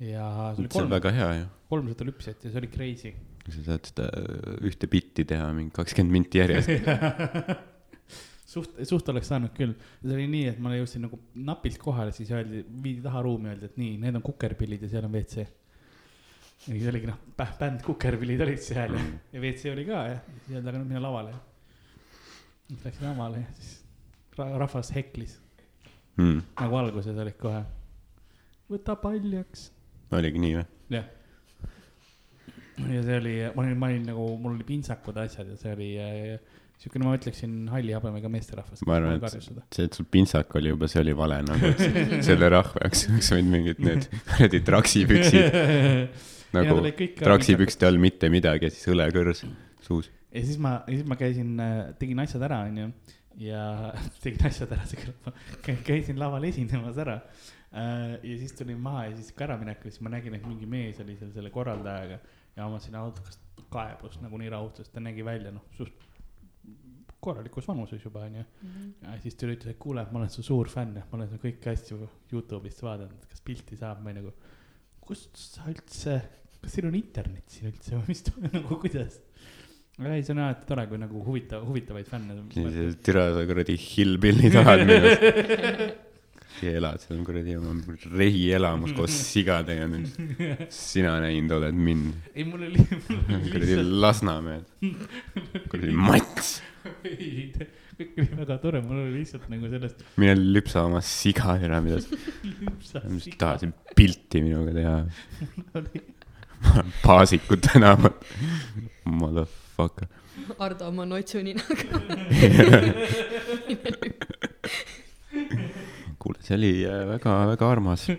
ja see oli kolm, väga hea ju. kolmsada lüpsjat ja see oli crazy. sa saad seda ühte bitti teha mingi kakskümmend minti järjest. (laughs) suht, suht oleks saanud küll. see oli nii, et ma jõudsin nagu napilt kohale, siis öeldi, viidi taha ruumi, öeldi, et nii, need on kukerpillid ja seal on WC. ja siis oligi noh, bänd kukerpillid olid seal ja, ja WC oli ka ja siis öeldi, aga nüüd mine lavale. siis läksin lavale ja siis ra rahvas heklis, Mm. nagu alguses olid kohe. võta paljaks. oligi nii või? jah. ja see oli, ma olin, ma olin nagu, mul oli pintsakud ja asjad ja see oli äh, siukene, ma ütleksin, halli habemega meesterahvas. ma arvan, et see, et sul pintsak oli juba, see oli vale nagu, et (laughs) selle rahva jaoks oleks võinud mingid need kuradi traksipüksid (laughs) nagu traksipükste all mitte midagi ja siis õlekõrs suus. ja siis ma, ja siis ma käisin, tegin asjad ära, onju. ja (laughs) tegin asjad ära, see kõlab, käisin laval esinemas ära. ja siis tulin maha ja siis ka äraminekul, siis ma nägin, et mingi mees oli seal selle korraldajaga ja ma mõtlesin, autos kaebus nagu nii raudselt, ta nägi välja noh, suht korralikus vanuses juba onju. ja siis ta ütles, et kuule, ma olen su suur fänn ja ma olen su kõiki asju Youtube'ist vaadanud, kas pilti saab, ma olin nagu, kust sa üldse, kas teil on internet siin üldse või mis nagu kuidas? aga ei, see on alati tore, kui nagu huvitav, huvitavaid fänne. türa sa kuradi hillbilly tahad (laughs) minust. sa elad seal kuradi oma rehielamus koos sigadega nüüd. sina näinud oled mind, ei, mul oli, mul oli kuradi lihtsalt, Lasnamäed, kuradi Mats, ei, kõik oli väga tore, mul oli lihtsalt nagu sellest. mine lüpsa oma siga ära, mida sa, mis tahad siin pilti minuga teha. Paasiku tänaval, motherfucker. Ardo oma notsuninaga. kuule, see oli äh, väga-väga armas. (laughs)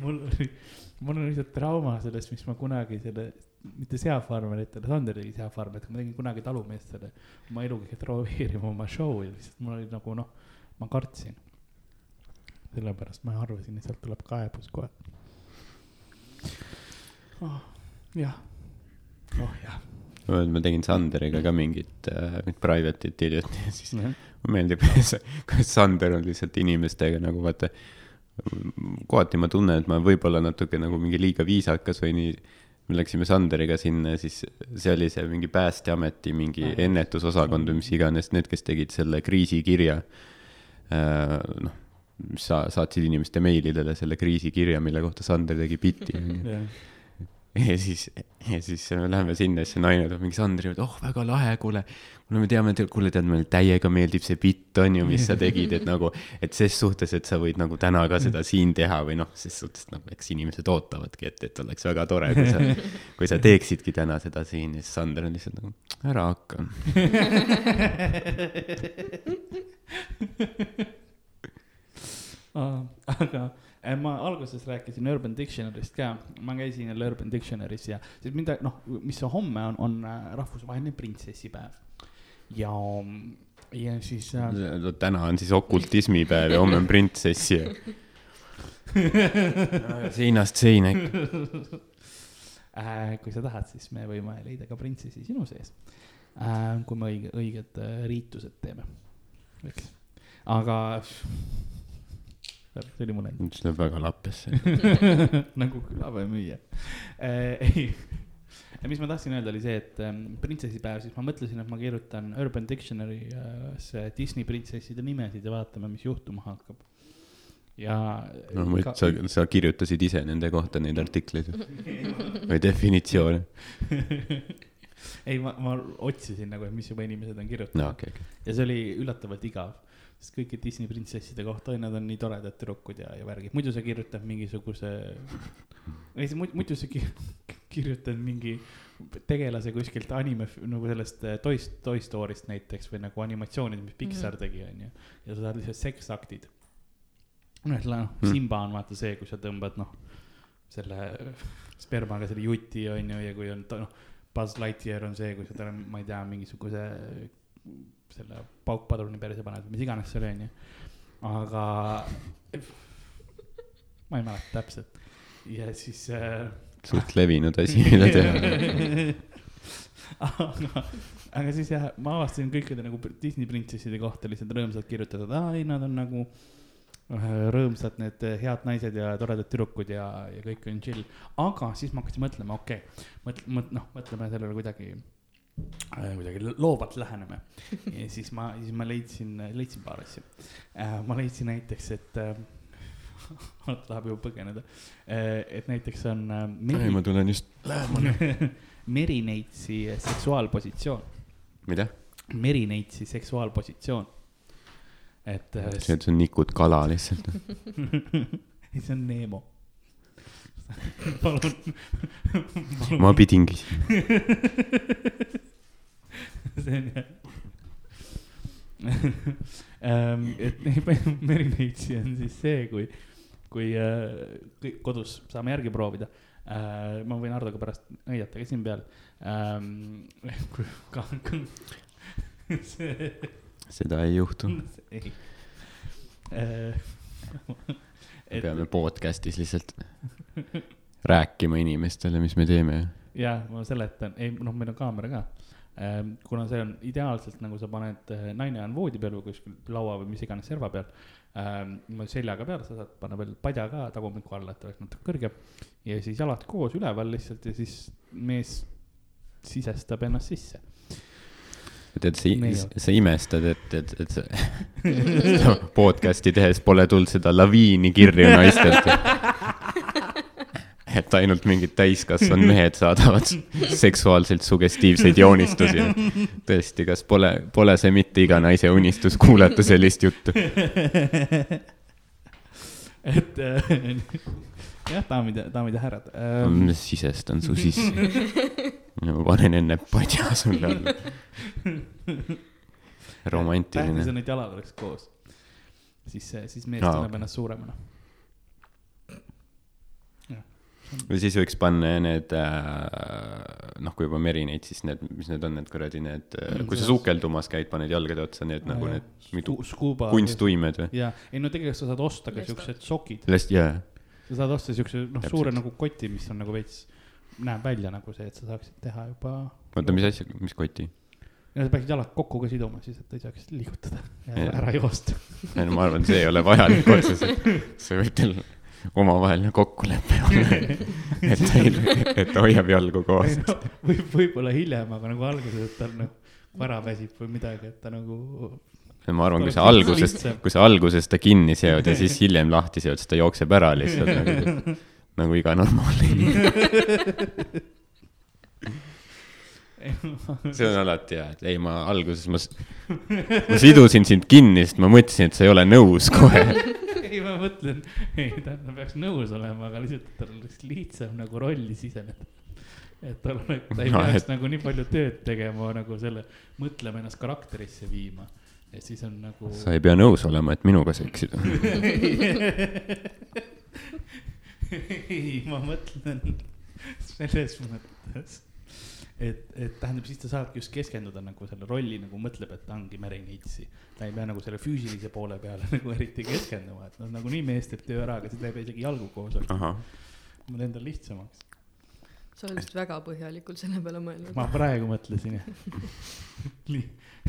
mul oli, mul on lihtsalt trauma sellest, mis ma kunagi selle, mitte seafarmeritele, Sander tegi seafarmerit, ma tegin kunagi talumeestele oma elu kõige troveerima oma show ja lihtsalt mul oli nagu noh, ma kartsin. sellepärast ma arvasin, et sealt tuleb kaebus kohe oh,. jah, oh jah. ma tegin Sanderiga ka mingit äh,, private'it hiljuti ja siis mulle meeldib see, (laughs) kuidas Sander on lihtsalt inimestega nagu vaata. Kohati ma tunnen, et ma võib-olla natuke nagu mingi liiga viisakas või nii. me läksime Sanderiga sinna ja siis see oli see mingi Päästeameti mingi ennetusosakond või mis iganes, need, kes tegid selle kriisikirja. noh, sa saatsid inimeste meilidele selle kriisikirja, mille kohta Sander tegi bitti ja siis, ja siis me läheme sinna, siis see naine tuleb mingi Sandri, et oh, väga lahe, kuule. kuule, me teame, kuule, tead, meile täiega meeldib see bitt, on ju, mis sa tegid, et nagu, et ses suhtes, et sa võid nagu täna ka seda siin teha või noh, ses suhtes nagu, eks inimesed ootavadki, et, et oleks väga tore, kui sa, kui sa teeksidki täna seda siin ja siis Sander on lihtsalt nagu, ära hakka. aga äh, ma alguses rääkisin Urban Dictionary'st ka, ma käisin jälle Urban Dictionary's ja siis mida noh, mis homme on, on äh, rahvusvaheline printsessipäev ja, ja siis äh, täna on siis okultismipäev ja homme on printsessi. (laughs) seinast seina ikka. äh, kui sa tahad, siis me võime leida ka printsessi sinu sees äh,. kui me õige, õiged äh, riitused teeme, eks, aga see oli mul enda see läheb väga lappesse. (laughs) nagu külapäevamüüja äh,. ei, mis ma tahtsin öelda, oli see, et ähm, printsessipäev, siis ma mõtlesin, et ma kirjutan Urban Dictionary'sse Disney printsesside nimesid ja vaatame, mis juhtuma hakkab. ja. no ma ütlen, sa, sa kirjutasid ise nende kohta neid artikleid või definitsioone. (laughs) ei, ma, ma otsisin nagu, et mis juba inimesed on kirjutanud no okei, okei. ja see oli üllatavalt igav, sest kõiki Disney printsesside kohta, nad on nii toredad tüdrukud ja, ja värgid, muidu sa kirjutad mingisuguse, (laughs) ei muidu, sa ki- kirjutad mingi tegelase kuskilt anime, nagu sellest eh, Toy, Toy Story'st näiteks või nagu animatsioonid, mis Pixar Mhm. tegi, onju. ja sa saad lihtsalt seksaktid. noh, et noh Hmm., Simba on vaata see, kui sa tõmbad noh, selle spermaga selle juti onju ja kui on noh, Buzz Lightyear on see, kui sa talle, ma ei tea, mingisuguse selle paukpadruni perse paned või mis iganes see oli, onju. aga ma ei mäleta täpselt ja siis äh, suht levinud asi, mida (laughs) teha. aga, aga siis jah, ma avastasin kõikide nagu Disney printsesside kohta lihtsalt rõõmsalt kirjutatud, aa ei, nad on nagu äh, rõõmsad need äh, head naised ja toredad tüdrukud ja, ja kõik on chill. aga siis ma hakkasin mõtlema, okei okay,, mõtle, mõtle, noh, mõtleme sellele kuidagi kuidagi loovalt läheneme ja siis ma, siis ma leidsin, leidsin paar asja äh,. ma leidsin näiteks, et äh, (laughs) tahab juba põgeneda äh,, et näiteks on äh, ei, ma tulen just lähemale. (laughs) Merineitsi seksuaalpositsioon, mida? Merineitsi seksuaalpositsioon. et äh, see, et sa nikud kala lihtsalt. ei, see on Neemo. (laughs) palun, ma pidin küsima. See on jah. et (laughs) Merineitsi on siis see, kui, kui äh, kõik kodus saame järgi proovida äh,. ma võin Hardoga pärast näidata ka siin peal ähm. (laughs) see (laughs) seda ei juhtu. ei. Äh, et peame podcast'is lihtsalt rääkima inimestele, mis me teeme. ja ma seletan, ei noh, meil on kaamera ka. Kuna see on ideaalselt nagu sa paned, naine on voodi peal või kuskil laua või mis iganes serva peal. seljaga peal, sa saad panna veel padja ka tagumiku alla, et oleks natuke kõrgem. ja siis jalad koos üleval lihtsalt ja siis mees sisestab ennast sisse. tead, sa sa imestad, et, et, et (laughs) sa podcast'i tehes pole tulnud seda laviini kirju naistelt. (laughs) et ainult mingid täiskasvanud mehed saadavad seksuaalselt sugestiivseid joonistusi. tõesti, kas pole, pole see mitte iga naise unistus kuulata sellist juttu? et äh, jah, daamid ja, daamid ja härrad äh,. ma sisestan su sisse. ma panen enne padja sulle alla. tähtis romantiline. on, et jalad oleks koos. siis, siis mees tunneb ennast suuremana. Või siis võiks panna need äh,, noh, kui juba merineid, siis need, mis need on, need kuradi need, kui sa sukeldumas käid, paned jalgade otsa need nagu need mitu kunstuimed või? ja, ei no tegelikult sa saad osta ka siuksed sokid, jaa. sa saad osta siukse noh, suure nagu koti, mis on nagu veits, näeb välja nagu see, et sa saaksid teha juba. oota, mis asja, mis koti? ja sa peaksid jalad kokku ka siduma siis, et ei saaks liigutada ja Jah. ära joosta. ei no ma arvan, see ei ole vajalik otseselt. (laughs) see võib teil omavaheline kokkulepe olla, (laughs) et ta ei, et ta hoiab jalgu koos. No, võib, võib-olla hiljem, aga nagu alguses, et tal nagu ära väsib või midagi, et ta nagu. ma arvan, kui sa alguses kui sa alguses ta kinni seod ja siis (laughs) hiljem lahti seod, siis ta jookseb ära lihtsalt nagu, nagu iga normaalne inimene. (laughs) see on alati hea, et ei, ma alguses ma, ma sidusin sind kinni, sest ma mõtlesin, et sa ei ole nõus kohe. Ma mõtlen, ta peaks nõus olema, aga lihtsalt, tal oleks lihtsam nagu rolli siseneda. et tal oleks, ta ei No, peaks et- nagu nii palju tööd tegema nagu selle, mõtlema ennast karakterisse viima. et siis on nagu. sa ei pea nõus olema, et minuga seksida. (laughs) ei, ma mõtlen selles mõttes, et, et tähendab, siis ta saabki just keskenduda nagu selle rolli nagu mõtleb, et ta ongi Merineitsi. ta ei pea nagu selle füüsilise poole peale (laughs) nagu eriti keskenduma, et noh, nagunii mees teeb töö ära, aga ei pea isegi jalgu koos teen tal lihtsamaks. sa oled vist väga põhjalikult selle peale mõelnud. ma praegu mõtlesin jah. (laughs) nii,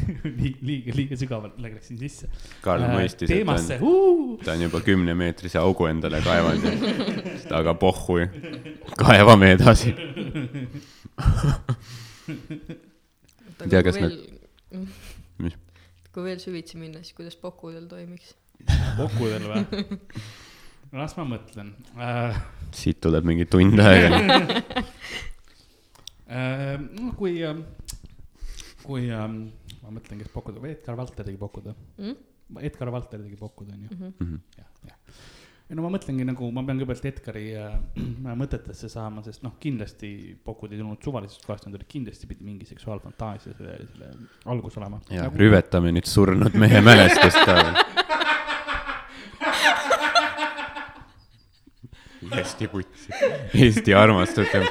(laughs) liiga, liiga sügavalt läksin sisse. Karl mõistis, et ta on, ta on juba kümnemeetrise augu endale kaevanud aga pohhu, kaevame edasi. tea, kas veel, Mis? kui veel süvitsi minna, siis kuidas pokudel toimiks? Pokudel või? las ma mõtlen äh,. siit tuleb mingi tund aega. (laughs) Äh, kui äh,, kui äh, ma mõtlen, kes Pokud, Edgar Valter tegi Pokud või? Mm? Edgar Valter tegi Pokud onju, Mhm. jah, jah. ei no ma mõtlengi nagu, ma pean kõigepealt Edgari äh, (clears throat) mõtetesse saama, sest noh, kindlasti Pokud ei tulnud suvalisest kohast, nad olid kindlasti pidi mingi seksuaalfantaasia selle, selle algus olema. ja rüvetame nüüd surnud mehe mälestust ka veel. (laughs) hästi putsi, Eesti armastatav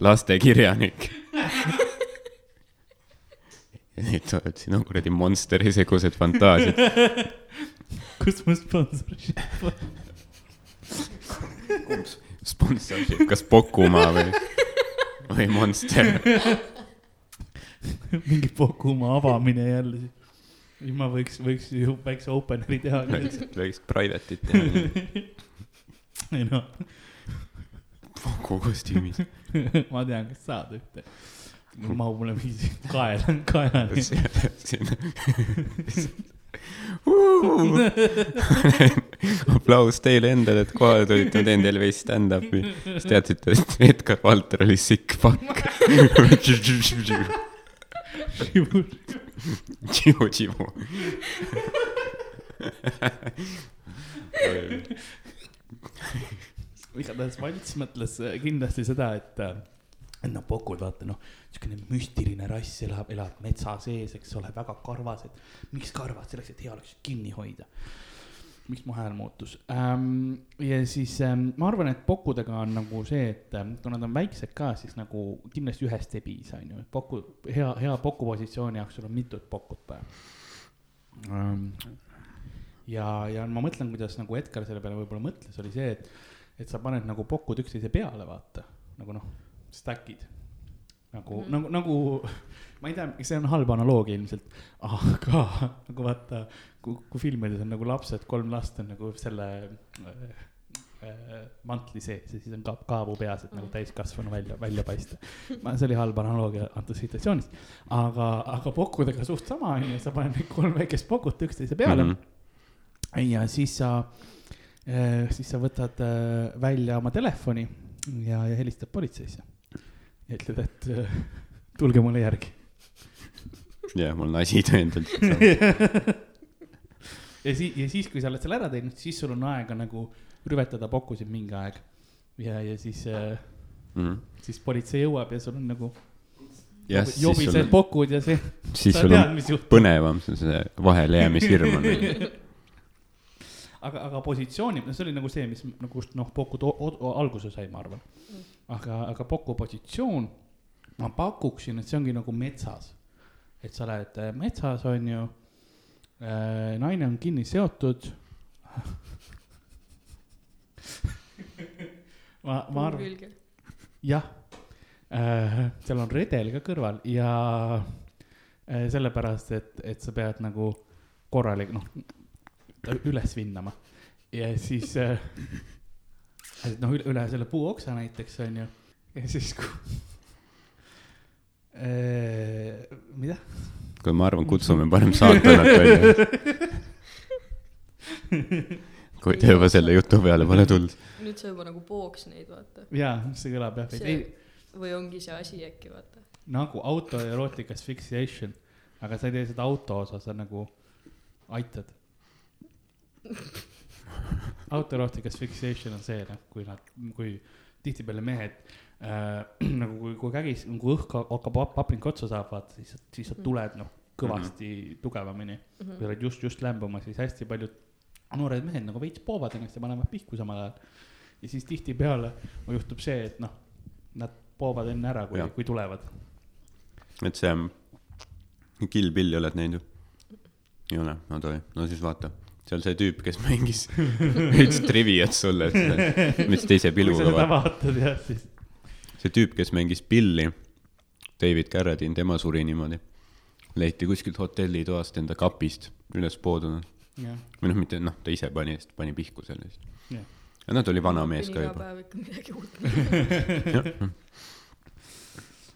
lastekirjanik. (laughs) sa oled siin on kuradi Monsteri segused fantaasiad. (laughs) kus mu sponsorship on? sponsorship, kas Pokumaa või, või Monster? mingi Pokuma avamine jälle. siis ma võiks, võiks ju väikse openeri teha. väikest private'it teha ei noh, Poku kostüümis. ma tean, kas saad ühte. Mahub mulle mingi kaela, (laughs) kaelani. (laughs) aplaus teile endale, et kohale tulite, ma teen teile veits stand-up'i. siis teadsite, et Edgar Valter oli sick fuck. Tšimu, tšimu. igatahes Valts mõtles äh, kindlasti seda, et, et noh, Pokud, vaata noh, niisugune müstiline rass elab, elab metsa sees, eks ole, väga karvas, et miks karvas, selleks, et hea oleks kinni hoida. miks mu hääl muutus ähm,? ja siis ähm, ma arvan, et Pokkudega on nagu see, et ähm, kui nad on väiksed ka, siis nagu kindlasti ühest ei piisa, on ju, et Poku, hea, hea Poku positsiooni jaoks sul on mitut Pokut vaja ähm,. ja, ja ma mõtlen, kuidas nagu Edgar selle peale võib-olla mõtles, oli see, et et sa paned nagu pokud üksteise peale, vaata, nagu noh, stack'id. nagu mm, -hmm. nagu, nagu, (laughs) ma ei tea, see on halb analoogia ilmselt, aga nagu vaata, kui, kui filmides on nagu lapsed, kolm last on nagu selle äh, äh, mantli sees ja siis on ka kaabu peas, et nagu täiskasvanu välja, välja paista. see oli halb analoogia antud situatsioonis, aga, aga pokkudega suht sama on ju, sa paned need kolm väikest pokut üksteise peale mm. -hmm. ja siis sa Äh, siis sa võtad äh, välja oma telefoni ja, ja helistad politseisse. Ja ütled, et äh, tulge mulle järgi. jah, mul on asi tõendatud. (laughs) ja siis, ja siis, kui sa oled selle ära teinud, siis sul on aega nagu rüvetada pokkusid mingi aeg. ja, ja siis, siis politsei jõuab ja sul on nagu siis sul jobised on, pokud ja see, (laughs) siis sul tead, on põnevam, see vahelejäämishirm on (laughs) aga, aga positsiooni, no see oli nagu see, mis nagu noh, Poku to- o- alguse sai, ma arvan. aga, aga Poku positsioon, ma pakuksin, et see ongi nagu metsas. et sa oled äh, metsas, on ju äh,, naine on kinni seotud. (laughs) ma, ma arvan, jah äh,, seal on redel ka kõrval ja äh, sellepärast, et, et sa pead nagu korralik, noh, üles vinnama ja siis äh,, et noh, üle, selle puuoksa näiteks on ju ja siis kui (laughs) äh,, mida? kuule, ma arvan, kutsume parem saatanat välja. (laughs) kui te juba selle jutu peale pole tulnud. nüüd sa juba nagu pooks neid, vaata. jaa, see kõlab jah, see ei, või ongi see asi äkki, vaata. nagu autoerotic asphyxiation, aga sa ei tee seda auto osa, sa nagu aitad. (laughs) (laughs) autoerotic asphyxiation on see, noh, kui nad, kui tihtipeale mehed äh, (clears throat) nagu kui, kui kägis, kui õhk hakkab papink otsa saab, vaata, siis, siis sa tuled noh, kõvasti mm -hmm. tugevamini. kui sa oled just, just lämbumas, siis hästi paljud noored mehed nagu veits poovad ennast ja panevad pihku samal ajal. ja siis tihtipeale juhtub see, et noh, nad poovad enne ära, kui kui tulevad. et see, Kill Billi oled näinud ju? ei ole, no tore, no siis vaata, seal see tüüp, kes mängis (laughs) veits triviat sulle, et mis teise kui sa pilguga seda vaata. vaatad jah, siis see tüüp, kes mängis Billi, David Carradine, tema suri niimoodi. leiti kuskilt hotellitoast enda kapist üles poodunud. jah, või noh, mitte noh, ta ise pani, pani pihku selle eest. jah. ja noh, ta oli vana mees ka iga juba. päev ikka midagi uut. (laughs)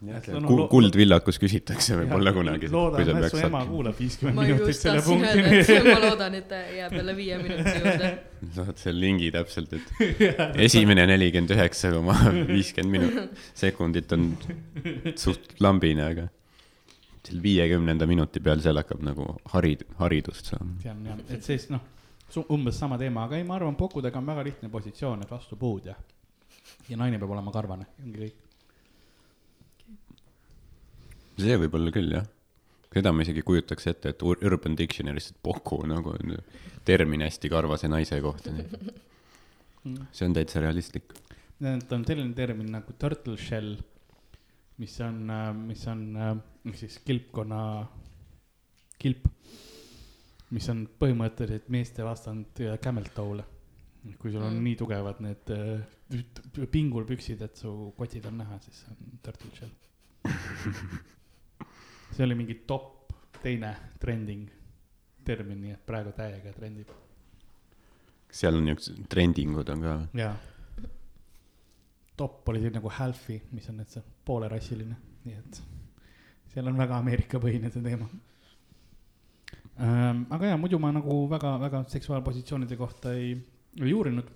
No, kuldvillakus küsitakse võib-olla kunagi. loodan, et su ema kuulab viiskümmend ma minutit just selle tahtsin öelda, et punkti. ma (laughs) loodan, et ta jääb jälle viie minuti juurde. saad selle lingi täpselt, et (laughs) esimene nelikümmend üheksa koma viiskümmend minut, sekundit on suht lambine, aga seal viiekümnenda minuti peal seal hakkab nagu harid-, haridust saama. see on jah, et siis noh, umbes sama teema, aga ei, ma arvan, pokudega on väga lihtne positsioon, et vastu puud ja, ja naine peab olema karvane, ongi kõik. See võib olla küll jah. seda ma isegi kujutaks ette, et Ur- Urban Dictionary's, et poku nagu on termin hästi karvase naise kohta. see on täitsa realistlik. Need on selline termin nagu turtle shell, mis on, mis on äh, siis kilpkonna kilp, mis on põhimõtteliselt meeste vastand camel toe'le. kui sul on Mm. mm. nii tugevad need äh, pingul püksid, et su kotid on näha, siis on turtle shell. (laughs) see oli mingi top teine trending termin, nii et praegu täiega trendib. seal on niisugused trendingud on ka. jaa. top oli see nagu Halfi, mis on nüüd see poolerassiline, nii et seal on väga Ameerika põhine see teema ähm,. aga jaa, muidu ma nagu väga, väga seksuaalpositsioonide kohta ei, ei uurinud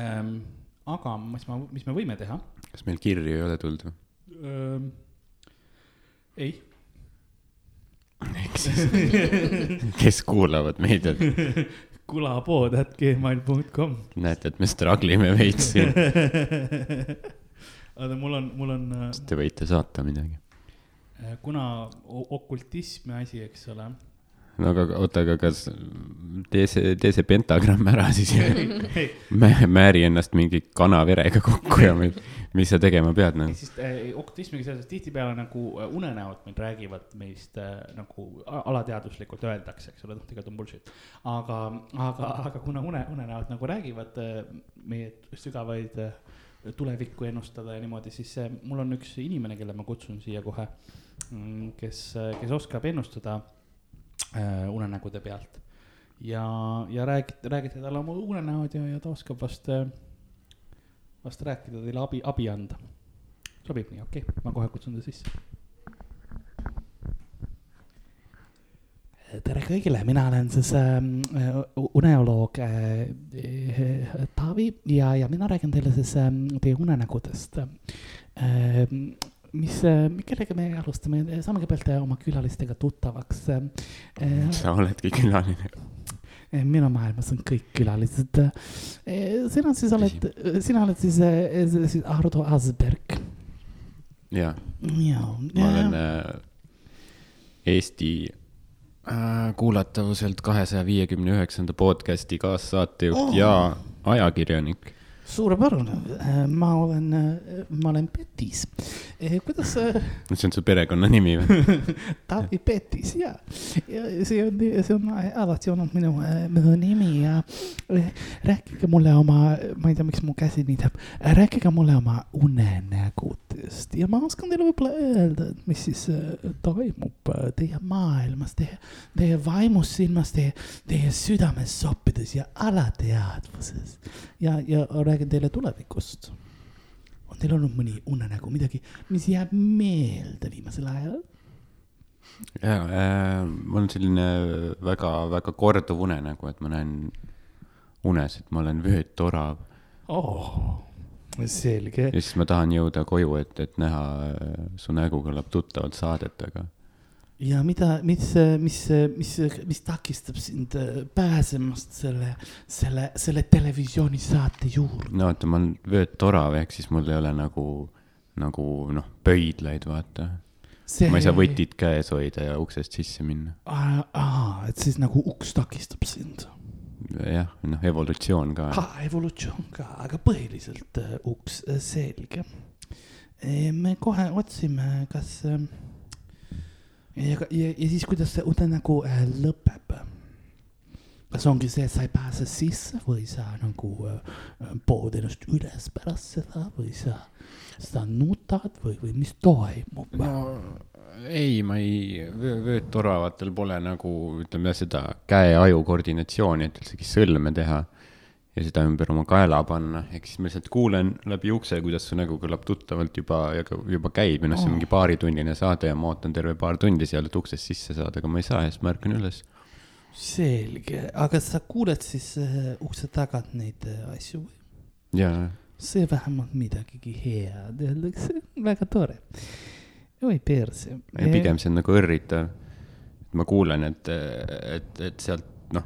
ähm,. aga mis ma, mis me võime teha kas meil kirju ei ole tulnud või? ähm,? ei, ehk siis, (laughs) kes kuulavad meid, et (laughs) kulapood at gmail.com. näete, et me struggle ime veits siin. (laughs) oota, mul on, mul on, Te võite saata midagi. kuna o- okultismi asi, eks ole no aga oota, aga kas tee see, tee see pentagramm ära siis ja (laughs) mä- määri ennast mingi kanaverega kokku ja mi- mis sa tegema pead nagu. siis äh, okultismiga seoses tihtipeale nagu äh, unenäod meil räägivad meist äh, nagu a- alateadvuslikult öeldakse, eks ole, noh, tegelikult on bullshit. aga, aga, aga kuna une, unenäod nagu räägivad äh, meie sügavaid äh, tulevikku ennustada ja niimoodi, siis äh, mul on üks inimene, kelle ma kutsun siia kohe, kes, kes oskab ennustada unenägude pealt. ja, ja räägite, räägite talle oma unenäod ja, ja ta oskab vast äh, vast rääkida teile abi, abi anda. sobib nii, okei okay., ma kohe kutsun ta sisse. tere kõigile, mina olen siis äh, uneoloog äh, äh, Taavi ja, ja mina räägin teile siis äh, teie unenägudest äh,. Mis äh,, kellega me alustame, saame kõigepealt äh, oma külalistega tuttavaks äh,. sa oledki külaline. minu maailmas on kõik külalised. sina siis oled, sina oled siis, siis Ardo Asperg. jaa, ja, ma olen äh, Eesti äh, kuulatavuselt kahesaja viiekümne üheksanda podcasti kaassaatejuht oh. ja ajakirjanik. suurepärane, ma olen, ma olen Petis. kuidas äh, (laughs) see on su perekonnanimi või? (laughs) Taavi Petis ja, ja see on, see on alati olnud minu, minu nimi ja äh, rääkige mulle oma, ma ei tea, miks mu käsi nii teeb, rääkige mulle oma unenägudest. Ja ma oskan teile võib-olla öelda, et mis siis äh, toimub äh, teie maailmas, teie, teie vaimus silmas, teie, teie südames soppides ja alateadvuses. Ja, ja räägin teile tulevikust on teil olnud mõni unenägu, midagi, mis jääb meelde viimasel ajal? jaa äh,, mul on selline väga-väga korduv unenägu, et ma näen unes, et ma olen vöötorav oh, selge ja. siis ma tahan jõuda koju, et, et näha äh, su nägu kõlab tuttavalt saadet, aga ja mida, mis, mis, mis, mis takistab sind äh, pääsemast selle, selle, selle televisioonisaate juurde? no vaata, ma olen vöötorav, ehk siis mul ei ole nagu, nagu noh, pöidlaid, vaata. ma ei saa. võtit käes hoida ja uksest sisse minna. aa, et siis nagu uks takistab sind. jah, noh, evolutsioon ka. ah, evolutsioon ka, aga põhiliselt äh, uks, selge. me kohe otsime, kas äh, ja, ja, ja siis, kuidas see unenägu äh, lõpeb? kas ongi see, et sa ei pääse sisse või sa nagu äh, pood ennast üles pärast seda või sa, sa nutad või, või mis toimub no ei, ma ei, vöötoravatel pole nagu ütleme seda käe-aju koordinatsiooni, et üldsegi sõlme teha ja seda ümber oma kaela panna, ehk siis ma lihtsalt kuulen läbi ukse, kuidas su nägu kõlab tuttavalt juba juba käib ja noh, see on mingi paaritunnine saade ja ma ootan terve paar tundi seal, et uksest sisse saada, aga ma ei saa ja siis ma ärkan üles. selge, aga sa kuuled siis äh, ukse tagant neid äh, asju või? ja, see vähemalt midagigi head öeldakse, väga tore. oi perse. pigem see on nagu õrritav. ma kuulen, et, et, et sealt noh,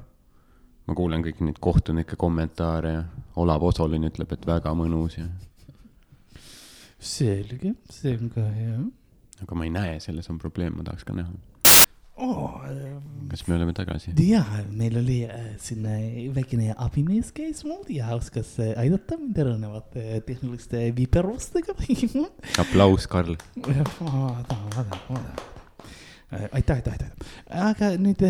ma kuulen kõiki neid kohtunike kommentaare ja Olav Osolin ütleb, et väga mõnus ja, selge, see on ka hea aga ma ei näe, selles on probleem, ma tahaks ka näha. oh,. kas me oleme tagasi? ja meil oli äh, siin äh, väikene abimees käis mul ja oskas äh, aidata mind erinevate tehniliste viperustega. (laughs) aplaus, Karl. vaata, vaata, vaata. Äh, aitäh, aitäh, aitäh. aga nüüd,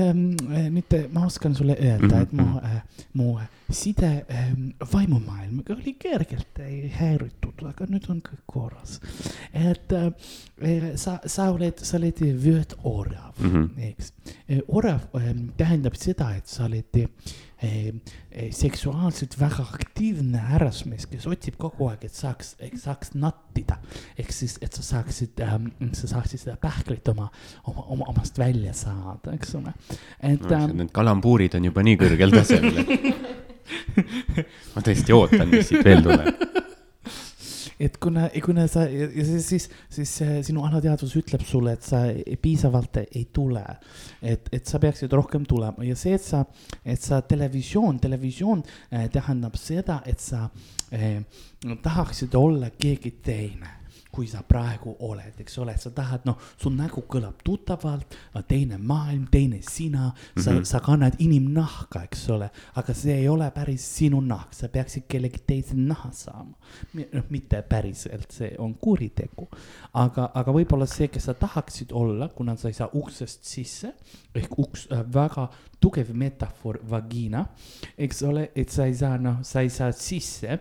nüüd äh, ma oskan sulle öelda, et mu Mhm,, mu side ähm, vaimumaailmaga oli kergelt äh, häiritud, aga nüüd on kõik korras. et äh, sa, sa oled, sa oled vöötorav mm, Mhm. -hmm. eks. orav ähm, tähendab seda, et sa oled äh, äh, seksuaalselt väga aktiivne härrasmees, kes otsib kogu aeg, et saaks, saaks nattida. ehk siis, et sa saaksid ähm,, sa saaksid seda pähklit oma, oma, oma, omast välja saada, eks ole. et ähm, Need kalambuurid on juba nii kõrgel tasemel, (laughs) ma tõesti ootan, mis siit veel tuleb. et kuna, kuna sa ja siis, siis, siis äh, sinu alateadvus ütleb sulle, et sa piisavalt ei tule. et, et sa peaksid rohkem tulema ja see, et sa, et sa televisioon, televisioon äh, tähendab seda, et sa äh, tahaksid olla keegi teine kui sa praegu oled, eks ole, sa tahad, noh, su nägu kõlab tuttavalt, teine maailm, teine sina, sa mm. -hmm. sa kannad inimnahka, eks ole, aga see ei ole päris sinu nahk, sa peaksid kellegi teise naha saama. noh, mitte päriselt, see on kuritegu, aga, aga võib-olla see, kes sa tahaksid olla, kuna sa ei saa uksest sisse ehk uks äh,, väga tugev metafoor, vagina, eks ole, et sa ei saa, noh, sa ei saa sisse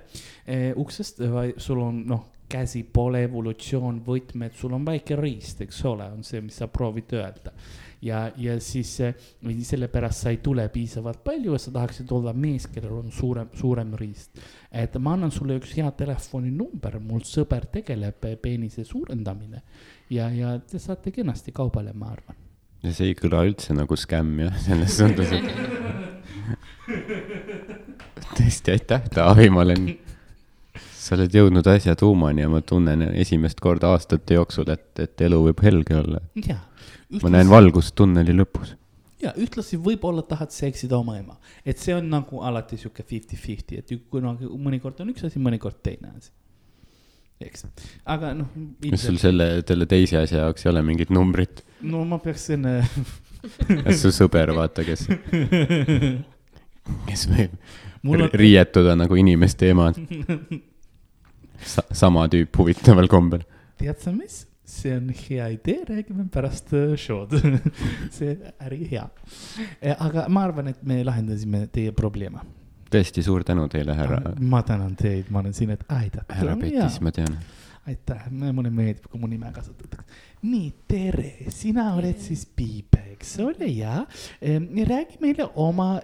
eh, uksest, vaid sul on, noh, käsi pole evolutsioon, võtmed, sul on väike riist, eks ole, on see, mis sa proovid öelda. ja, ja siis eh, sellepärast sa ei tule piisavalt palju ja sa tahaksid olla mees, kellel on suurem, suurem riist. et ma annan sulle üks hea telefoninumber, mul sõber tegeleb peenise suurendamine ja, ja te saate kenasti kaubale, ma arvan. ja see ei kõla üldse nagu skämm jah, selles suhtes, et (laughs) (laughs) tõesti aitäh, Taavi, ma olen, sa oled jõudnud asja tuumani ja ma tunnen esimest korda aastate jooksul, et, et elu võib helge olla. ja. ma näen valgust tunneli lõpus. ja ühtlasi võib-olla tahad seksida oma ema, et see on nagu alati sihuke fifty-fifty, et kunagi mõnikord on üks asi, mõnikord teine asi. eks, aga noh. kas sul selle, selle teise asja jaoks ei ole mingit numbrit? no ma peaks enne kas su sõber, vaata, kes, (laughs) kes võib on, riietuda nagu inimeste emad (laughs) Sa,. sama tüüp huvitaval kombel. tead sa mis, see on hea idee, räägime pärast äh, show'd. (laughs) see äri hea. aga ma arvan, et me lahendasime teie probleeme. tõesti suur tänu teile, härra, ma tänan teid, ma olen siin, et aidata. härra Petis, ma tean. aitäh, mulle meeldib, kui mu nime kasutatakse. nii, tere, sina oled siis Piipe, eks ole, ja ehm, räägi meile oma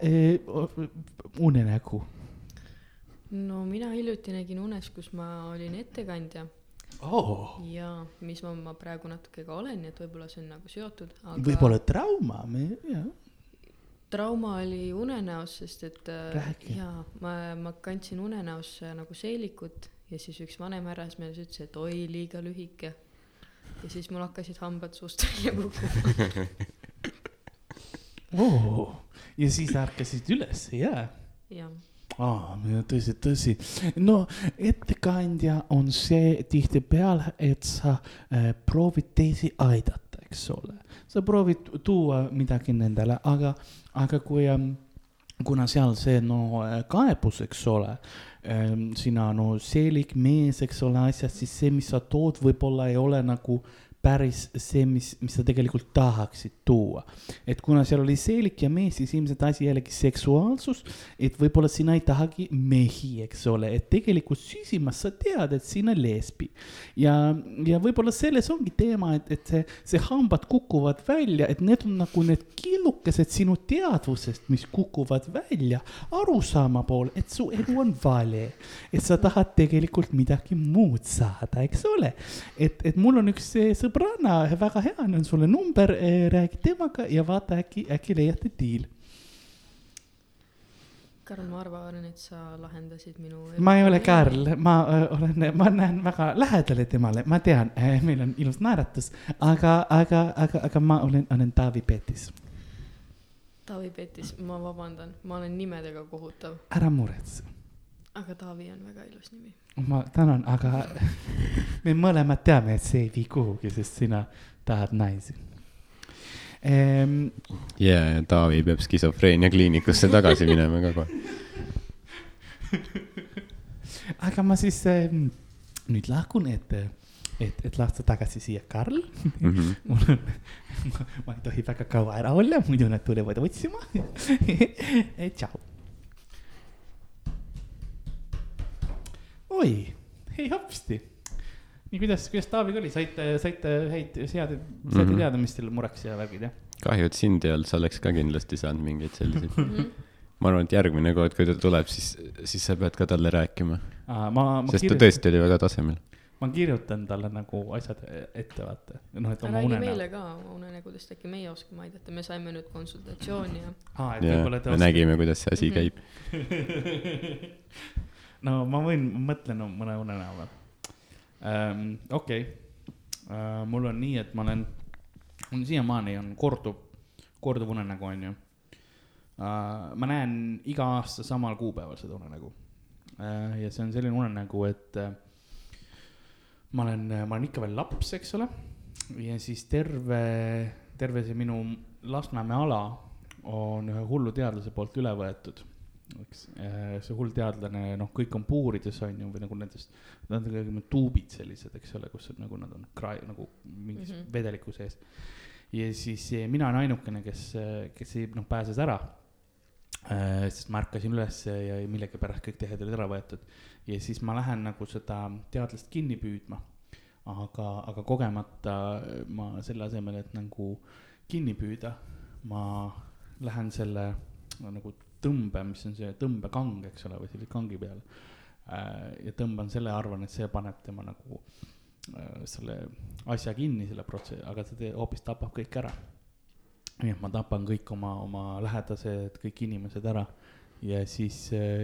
unenägu no mina hiljuti nägin unes, kus ma olin ettekandja oh,. ja mis ma, ma praegu natuke ka olen, nii et võib-olla see on nagu seotud, aga võib-olla trauma, me, jah. trauma oli unenäos, sest et Räägi. jaa, ma, ma kandsin unenäos nagu seelikut ja siis üks vanem härrasmees ütles, et oi, liiga lühike. ja siis mul hakkasid hambad suust välja kukkuma. (laughs) Oh. ja siis ärkasid üles, jaa jah, aa, tõsi, tõsi. no ettekandja on see tihtipeale, et sa äh, proovid teisi aidata, eks ole. sa proovid tuua midagi nendele, aga, aga kui ähm,, kuna seal see no äh, kaebus, eks ole ähm,, sina no seelik mees, eks ole, asjad, siis see, mis sa tood, võib-olla ei ole nagu päris see, mis, mis sa tegelikult tahaksid tuua. et kuna seal oli seelik ja mees, siis ilmselt asi jällegi seksuaalsus, et võib-olla sina ei tahagi mehi, eks ole, et tegelikult sisimas sa tead, et sina lesbi. ja, ja võib-olla selles ongi teema, et, et see, see hambad kukuvad välja, et need on nagu need killukesed sinu teadvusest, mis kukuvad välja arusaama poole, et su elu on vale. et sa tahad tegelikult midagi muud saada, eks ole. et, et mul on üks eh, sõbranna, väga hea, annan sulle number, räägi temaga ja vaata äkki, äkki leiate diil. Karl, ma arvan, et sa lahendasid minu. ma ei ole Karl, ma öö, olen, ma näen väga lähedale temale, ma tean, meil on ilus naeratus, aga, aga, aga, aga ma olen, olen Taavi Petis. Taavi Petis, ma vabandan, ma olen nimedega kohutav, ära muretse, aga Taavi on väga ilus nimi. ma tänan, aga me mõlemad teame, et see ei vii kuhugi, sest sina tahad naisi ehm,. ja, ja Taavi peab skisofreenia kliinikusse tagasi (laughs) minema ka kohe. aga ma siis äh, nüüd lahkun, et et, et lasta tagasi siia Karl. Mhm. (laughs) mul on, ma ei tohi väga kaua ära olla, muidu nad tulevad otsima. (laughs) tšau. oi, hei hopsti. nii, kuidas, kuidas Taaviga oli, saite, saite häid seade, saite Mhm. teada, mis teil mureks ja värgid jah? kahju, et sind ei olnud, sa oleks ka kindlasti saanud mingeid selliseid. Mhm. ma arvan, et järgmine kord, kui ta tuleb, siis, siis sa pead ka talle rääkima, ma, ma sest ta kirjutan, tõesti oli väga tasemel. ma kirjutan talle nagu asjad ette, vaata. noh, et oma unenäo meile. ka oma unenägudest, äkki meie oskame aidata, me saime nüüd konsultatsiooni ja aa, et võib-olla te me nägime, kuidas see asi (laughs) käib. (laughs) no ma võin, ma mõtlen no, mõne unenäo või ähm,? okei okay. äh,, mul on nii, et ma olen, mul siiamaani on korduv, korduv unenägu on ju äh,. ma näen iga aasta samal kuupäeval seda unenägu äh,. ja see on selline unenägu, et äh, ma olen, ma olen ikka veel laps, eks ole. ja siis terve, terve see minu Lasnamäe ala on ühe hullu teadlase poolt üle võetud eks see hull teadlane, noh, kõik on puurides on ju, või nagu nendest, nad on tegelikult tuubid sellised, eks ole, kus on nagu nad on kra-, nagu mingis mm. -hmm. vedeliku sees. ja siis mina olen ainukene, kes, kes ei, noh, pääses ära. sest ma ärkasin üles ja millegipärast kõik tehed olid ära võetud ja siis ma lähen nagu seda teadlast kinni püüdma. aga, aga kogemata ma selle asemel, et nagu kinni püüda, ma lähen selle nagu tõmbe, mis on see tõmbekang, eks ole, või selle kangi peal. ja tõmban selle, arvan, et see paneb tema nagu äh, selle asja kinni, selle protsessi, aga see hoopis tapab kõik ära. nii et ma tapan kõik oma, oma lähedased, kõik inimesed ära ja siis,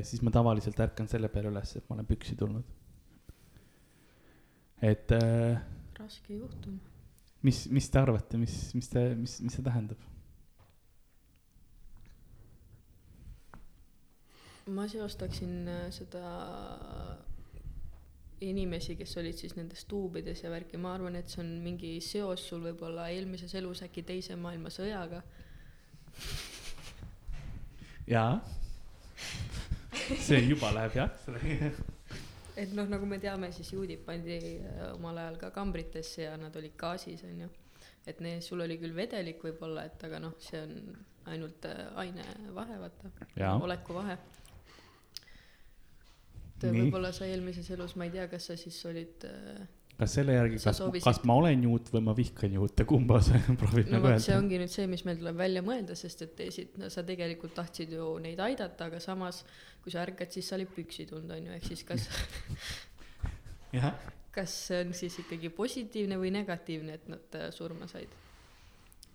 siis ma tavaliselt ärkan selle peale üles, et ma olen püksi tulnud. et äh, raske juhtum. mis, mis te arvate, mis, mis te, mis, mis see tähendab? Ma seostaksin äh, seda inimesi, kes olid siis nendes tuubides ja värki, ma arvan, et see on mingi seos sul võib-olla eelmises elus äkki Teise maailmasõjaga. jaa. see juba läheb jah. et noh, nagu me teame, siis juudid pandi äh, omal ajal ka kambritesse ja nad olid gaasis, onju. et need, sul oli küll vedelik võib-olla, et aga noh, see on ainult äh, aine vahe, vaata Jaa., oleku vahe. Et Nii. võib-olla sa eelmises elus, ma ei tea, kas sa siis olid äh, kas selle järgi, kas, kas ma olen juut või ma vihkan juute, kumba sa (laughs) proovid no nagu vot, see öelda? ongi nüüd see, mis meil tuleb välja mõelda, sest et teised, no sa tegelikult tahtsid ju neid aidata, aga samas kui sa ärkad, siis sa olid püksi tulnud, onju, ehk siis kas, (laughs) kas see on siis ikkagi positiivne või negatiivne, et nad äh, surma said?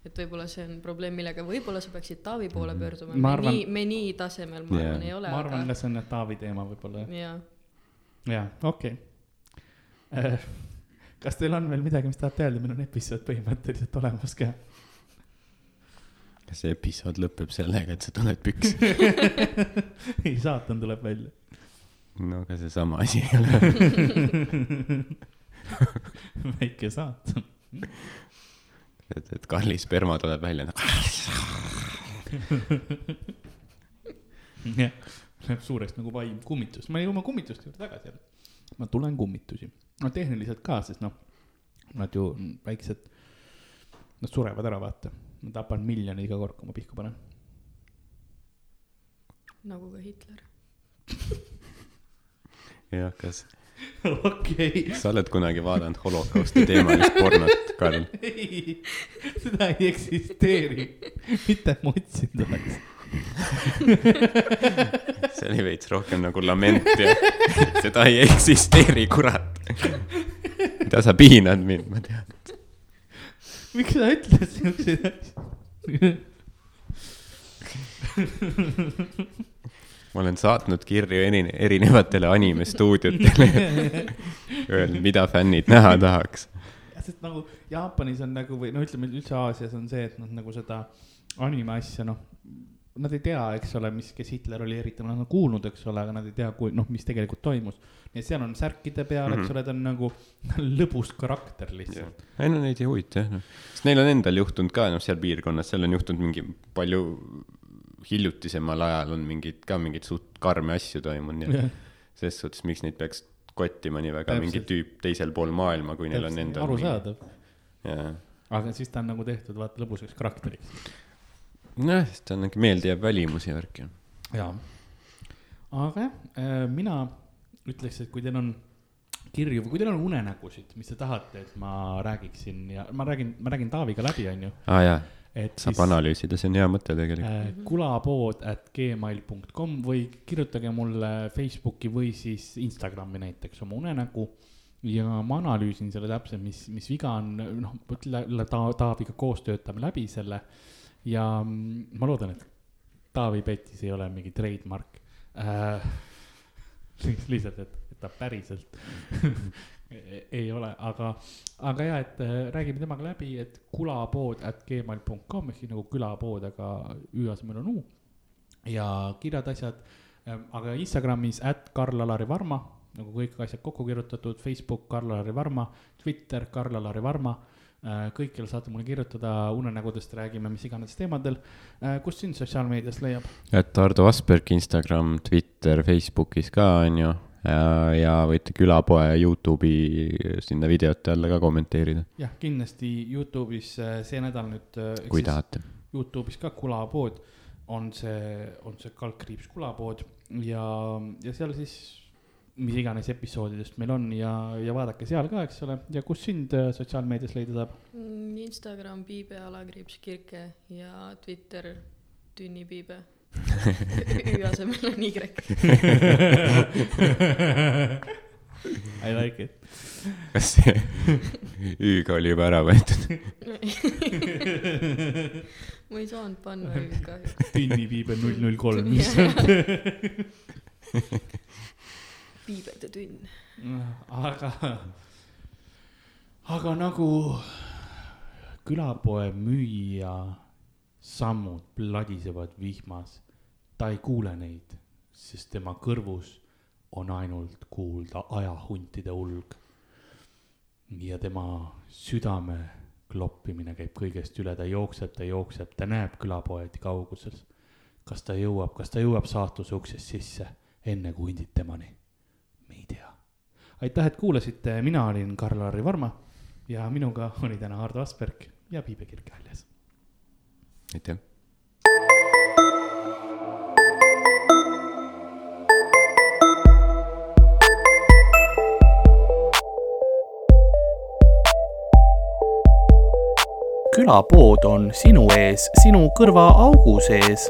Et võib-olla see on probleem, millega võib-olla sa peaksid Taavi poole pöörduma, Mhm. Ma me arvan- nii, me nii tasemel, ma Jaa. arvan, ei ole, ma arvan, aga et see on Taavi teema võib-olla jah, jaa. jaa, okei okay.. kas teil on veel midagi, mis tahate öelda, meil on episood põhimõtteliselt olemas ka. kas see episood lõpeb sellega, et sa tuled püksi? (laughs) ei, saatan tuleb välja. no aga seesama asi ei ole. (laughs) väike saatan. et, et Karli sperma tuleb välja. jah, läheb suureks nagu vaim, kummitus, ma jõuan kummituste juurde tagasi jälle. ma tulen kummitusi, no tehniliselt ka, sest noh, nad ju väiksed, nad surevad ära, vaata. ma tapan miljoni iga kord, kui ma pihku panen. nagu ka Hitler. (laughs) jah, kas (laughs) okei, sa oled kunagi vaadanud holokausti teemalist pornot, Karl? (laughs) ei, seda ei eksisteeri, mitte otsinud oleks. (laughs) see oli veits rohkem nagu lament ja seda ei eksisteeri, kurat. mida sa piinad mind, ma tean. miks sa ütled siukseid asju? Ma olen saatnud kirju eri-, erinevatele animestuudiotele, (laughs) öelnud, mida fännid näha tahaks. sest nagu Jaapanis on nagu või no ütleme üldse Aasias on see, et nad nagu seda anime asja noh, nad ei tea, eks ole, mis, kes Hitler oli eritanud, nad on kuulnud, eks ole, aga nad ei tea, kui noh, mis tegelikult toimus. nii et seal on särkide peal, eks Mhm. ole, ta on nagu (laughs) lõbus karakter lihtsalt. ei no neid ei huvita jah, noh. sest neil on endal juhtunud ka, noh, seal piirkonnas, seal on juhtunud mingi palju hiljutisemal ajal on mingeid ka mingeid suht karme asju toimunud, nii et selles suhtes, miks neid peaks kotti mõni väga mingi Täpselt. tüüp teisel pool maailma, kui neil on endal. arusaadav, jaa, aga siis ta on nagu tehtud vaata lõbusaks karakteriks. nojah, sest ta on niuke meeldejääv välimus ja värk ju. jaa, aga jah, mina ütleks, et kui teil on kirju või kui teil on unenägusid, mis te tahate, et ma räägiksin ja ma räägin, ma räägin Taaviga läbi, onju, aa jaa, et saab siis analüüsida, see on hea mõte tegelikult. äh, kulapood at gmail.com või kirjutage mulle Facebooki või siis Instagrami näiteks oma unenägu ja ma analüüsin selle täpselt, mis, mis viga on, noh, ütle ta, Taaviga koos töötame läbi selle ja mm, ma loodan, et Taavi Petis ei ole mingi trademark äh. (laughs) lihtsalt, et, et ta päriselt (laughs) ei ole, aga, aga ja, et äh, räägime temaga läbi, et kulapood at gmail.com ehk siis nagu külapood, aga ü asemel on u. ja kirjad, asjad, aga Instagramis at Karl-Alari Varma, nagu kõik asjad kokku kirjutatud, Facebook Karl-Alari Varma, Twitter Karl-Alari Varma. kõikjal saate mulle kirjutada unenägudest, räägime mis iganes teemadel. kust sind sotsiaalmeedias leiab? et Ardo Asperg Instagram, Twitter, Facebookis ka on ju. ja, ja võite külapoe Youtube'i sinna videote alla ka kommenteerida, jah, kindlasti Youtube'is äh, see nädal nüüd. kui tahate. Youtube'is ka kulapood on see, on see kaldkriips kulapood ja, ja seal siis mis iganes episoodidest meil on ja, ja vaadake seal ka, eks ole, ja kus sind sotsiaalmeedias leida saab? Mm, Instagram piibe alakriips kirke ja Twitter tünnipiibe. (laughs) Ü asemel on Y. I like it. kas see Ü-ga oli juba ära võetud? (laughs) ma ei saanud panna Ü-d kahjuks. tünnipiibel null null kolm, (laughs) piibede tünn. aga, aga nagu külapoe müüja sammud pladisevad vihmas, ta ei kuule neid, sest tema kõrvus on ainult kuulda ajahuntide ulg. ja tema südame kloppimine käib kõigest üle, ta jookseb, ta jookseb, ta näeb külapoedi kauguses. kas ta jõuab, kas ta jõuab saatuse uksest sisse, enne kui hundid temani? me ei tea. aitäh, et kuulasite, mina olin Karl-Harri Varma ja minuga oli täna Hardo Asperg ja Piibe Kirk-Väljas. aitäh. külapood on sinu ees, sinu kõrvaaugu sees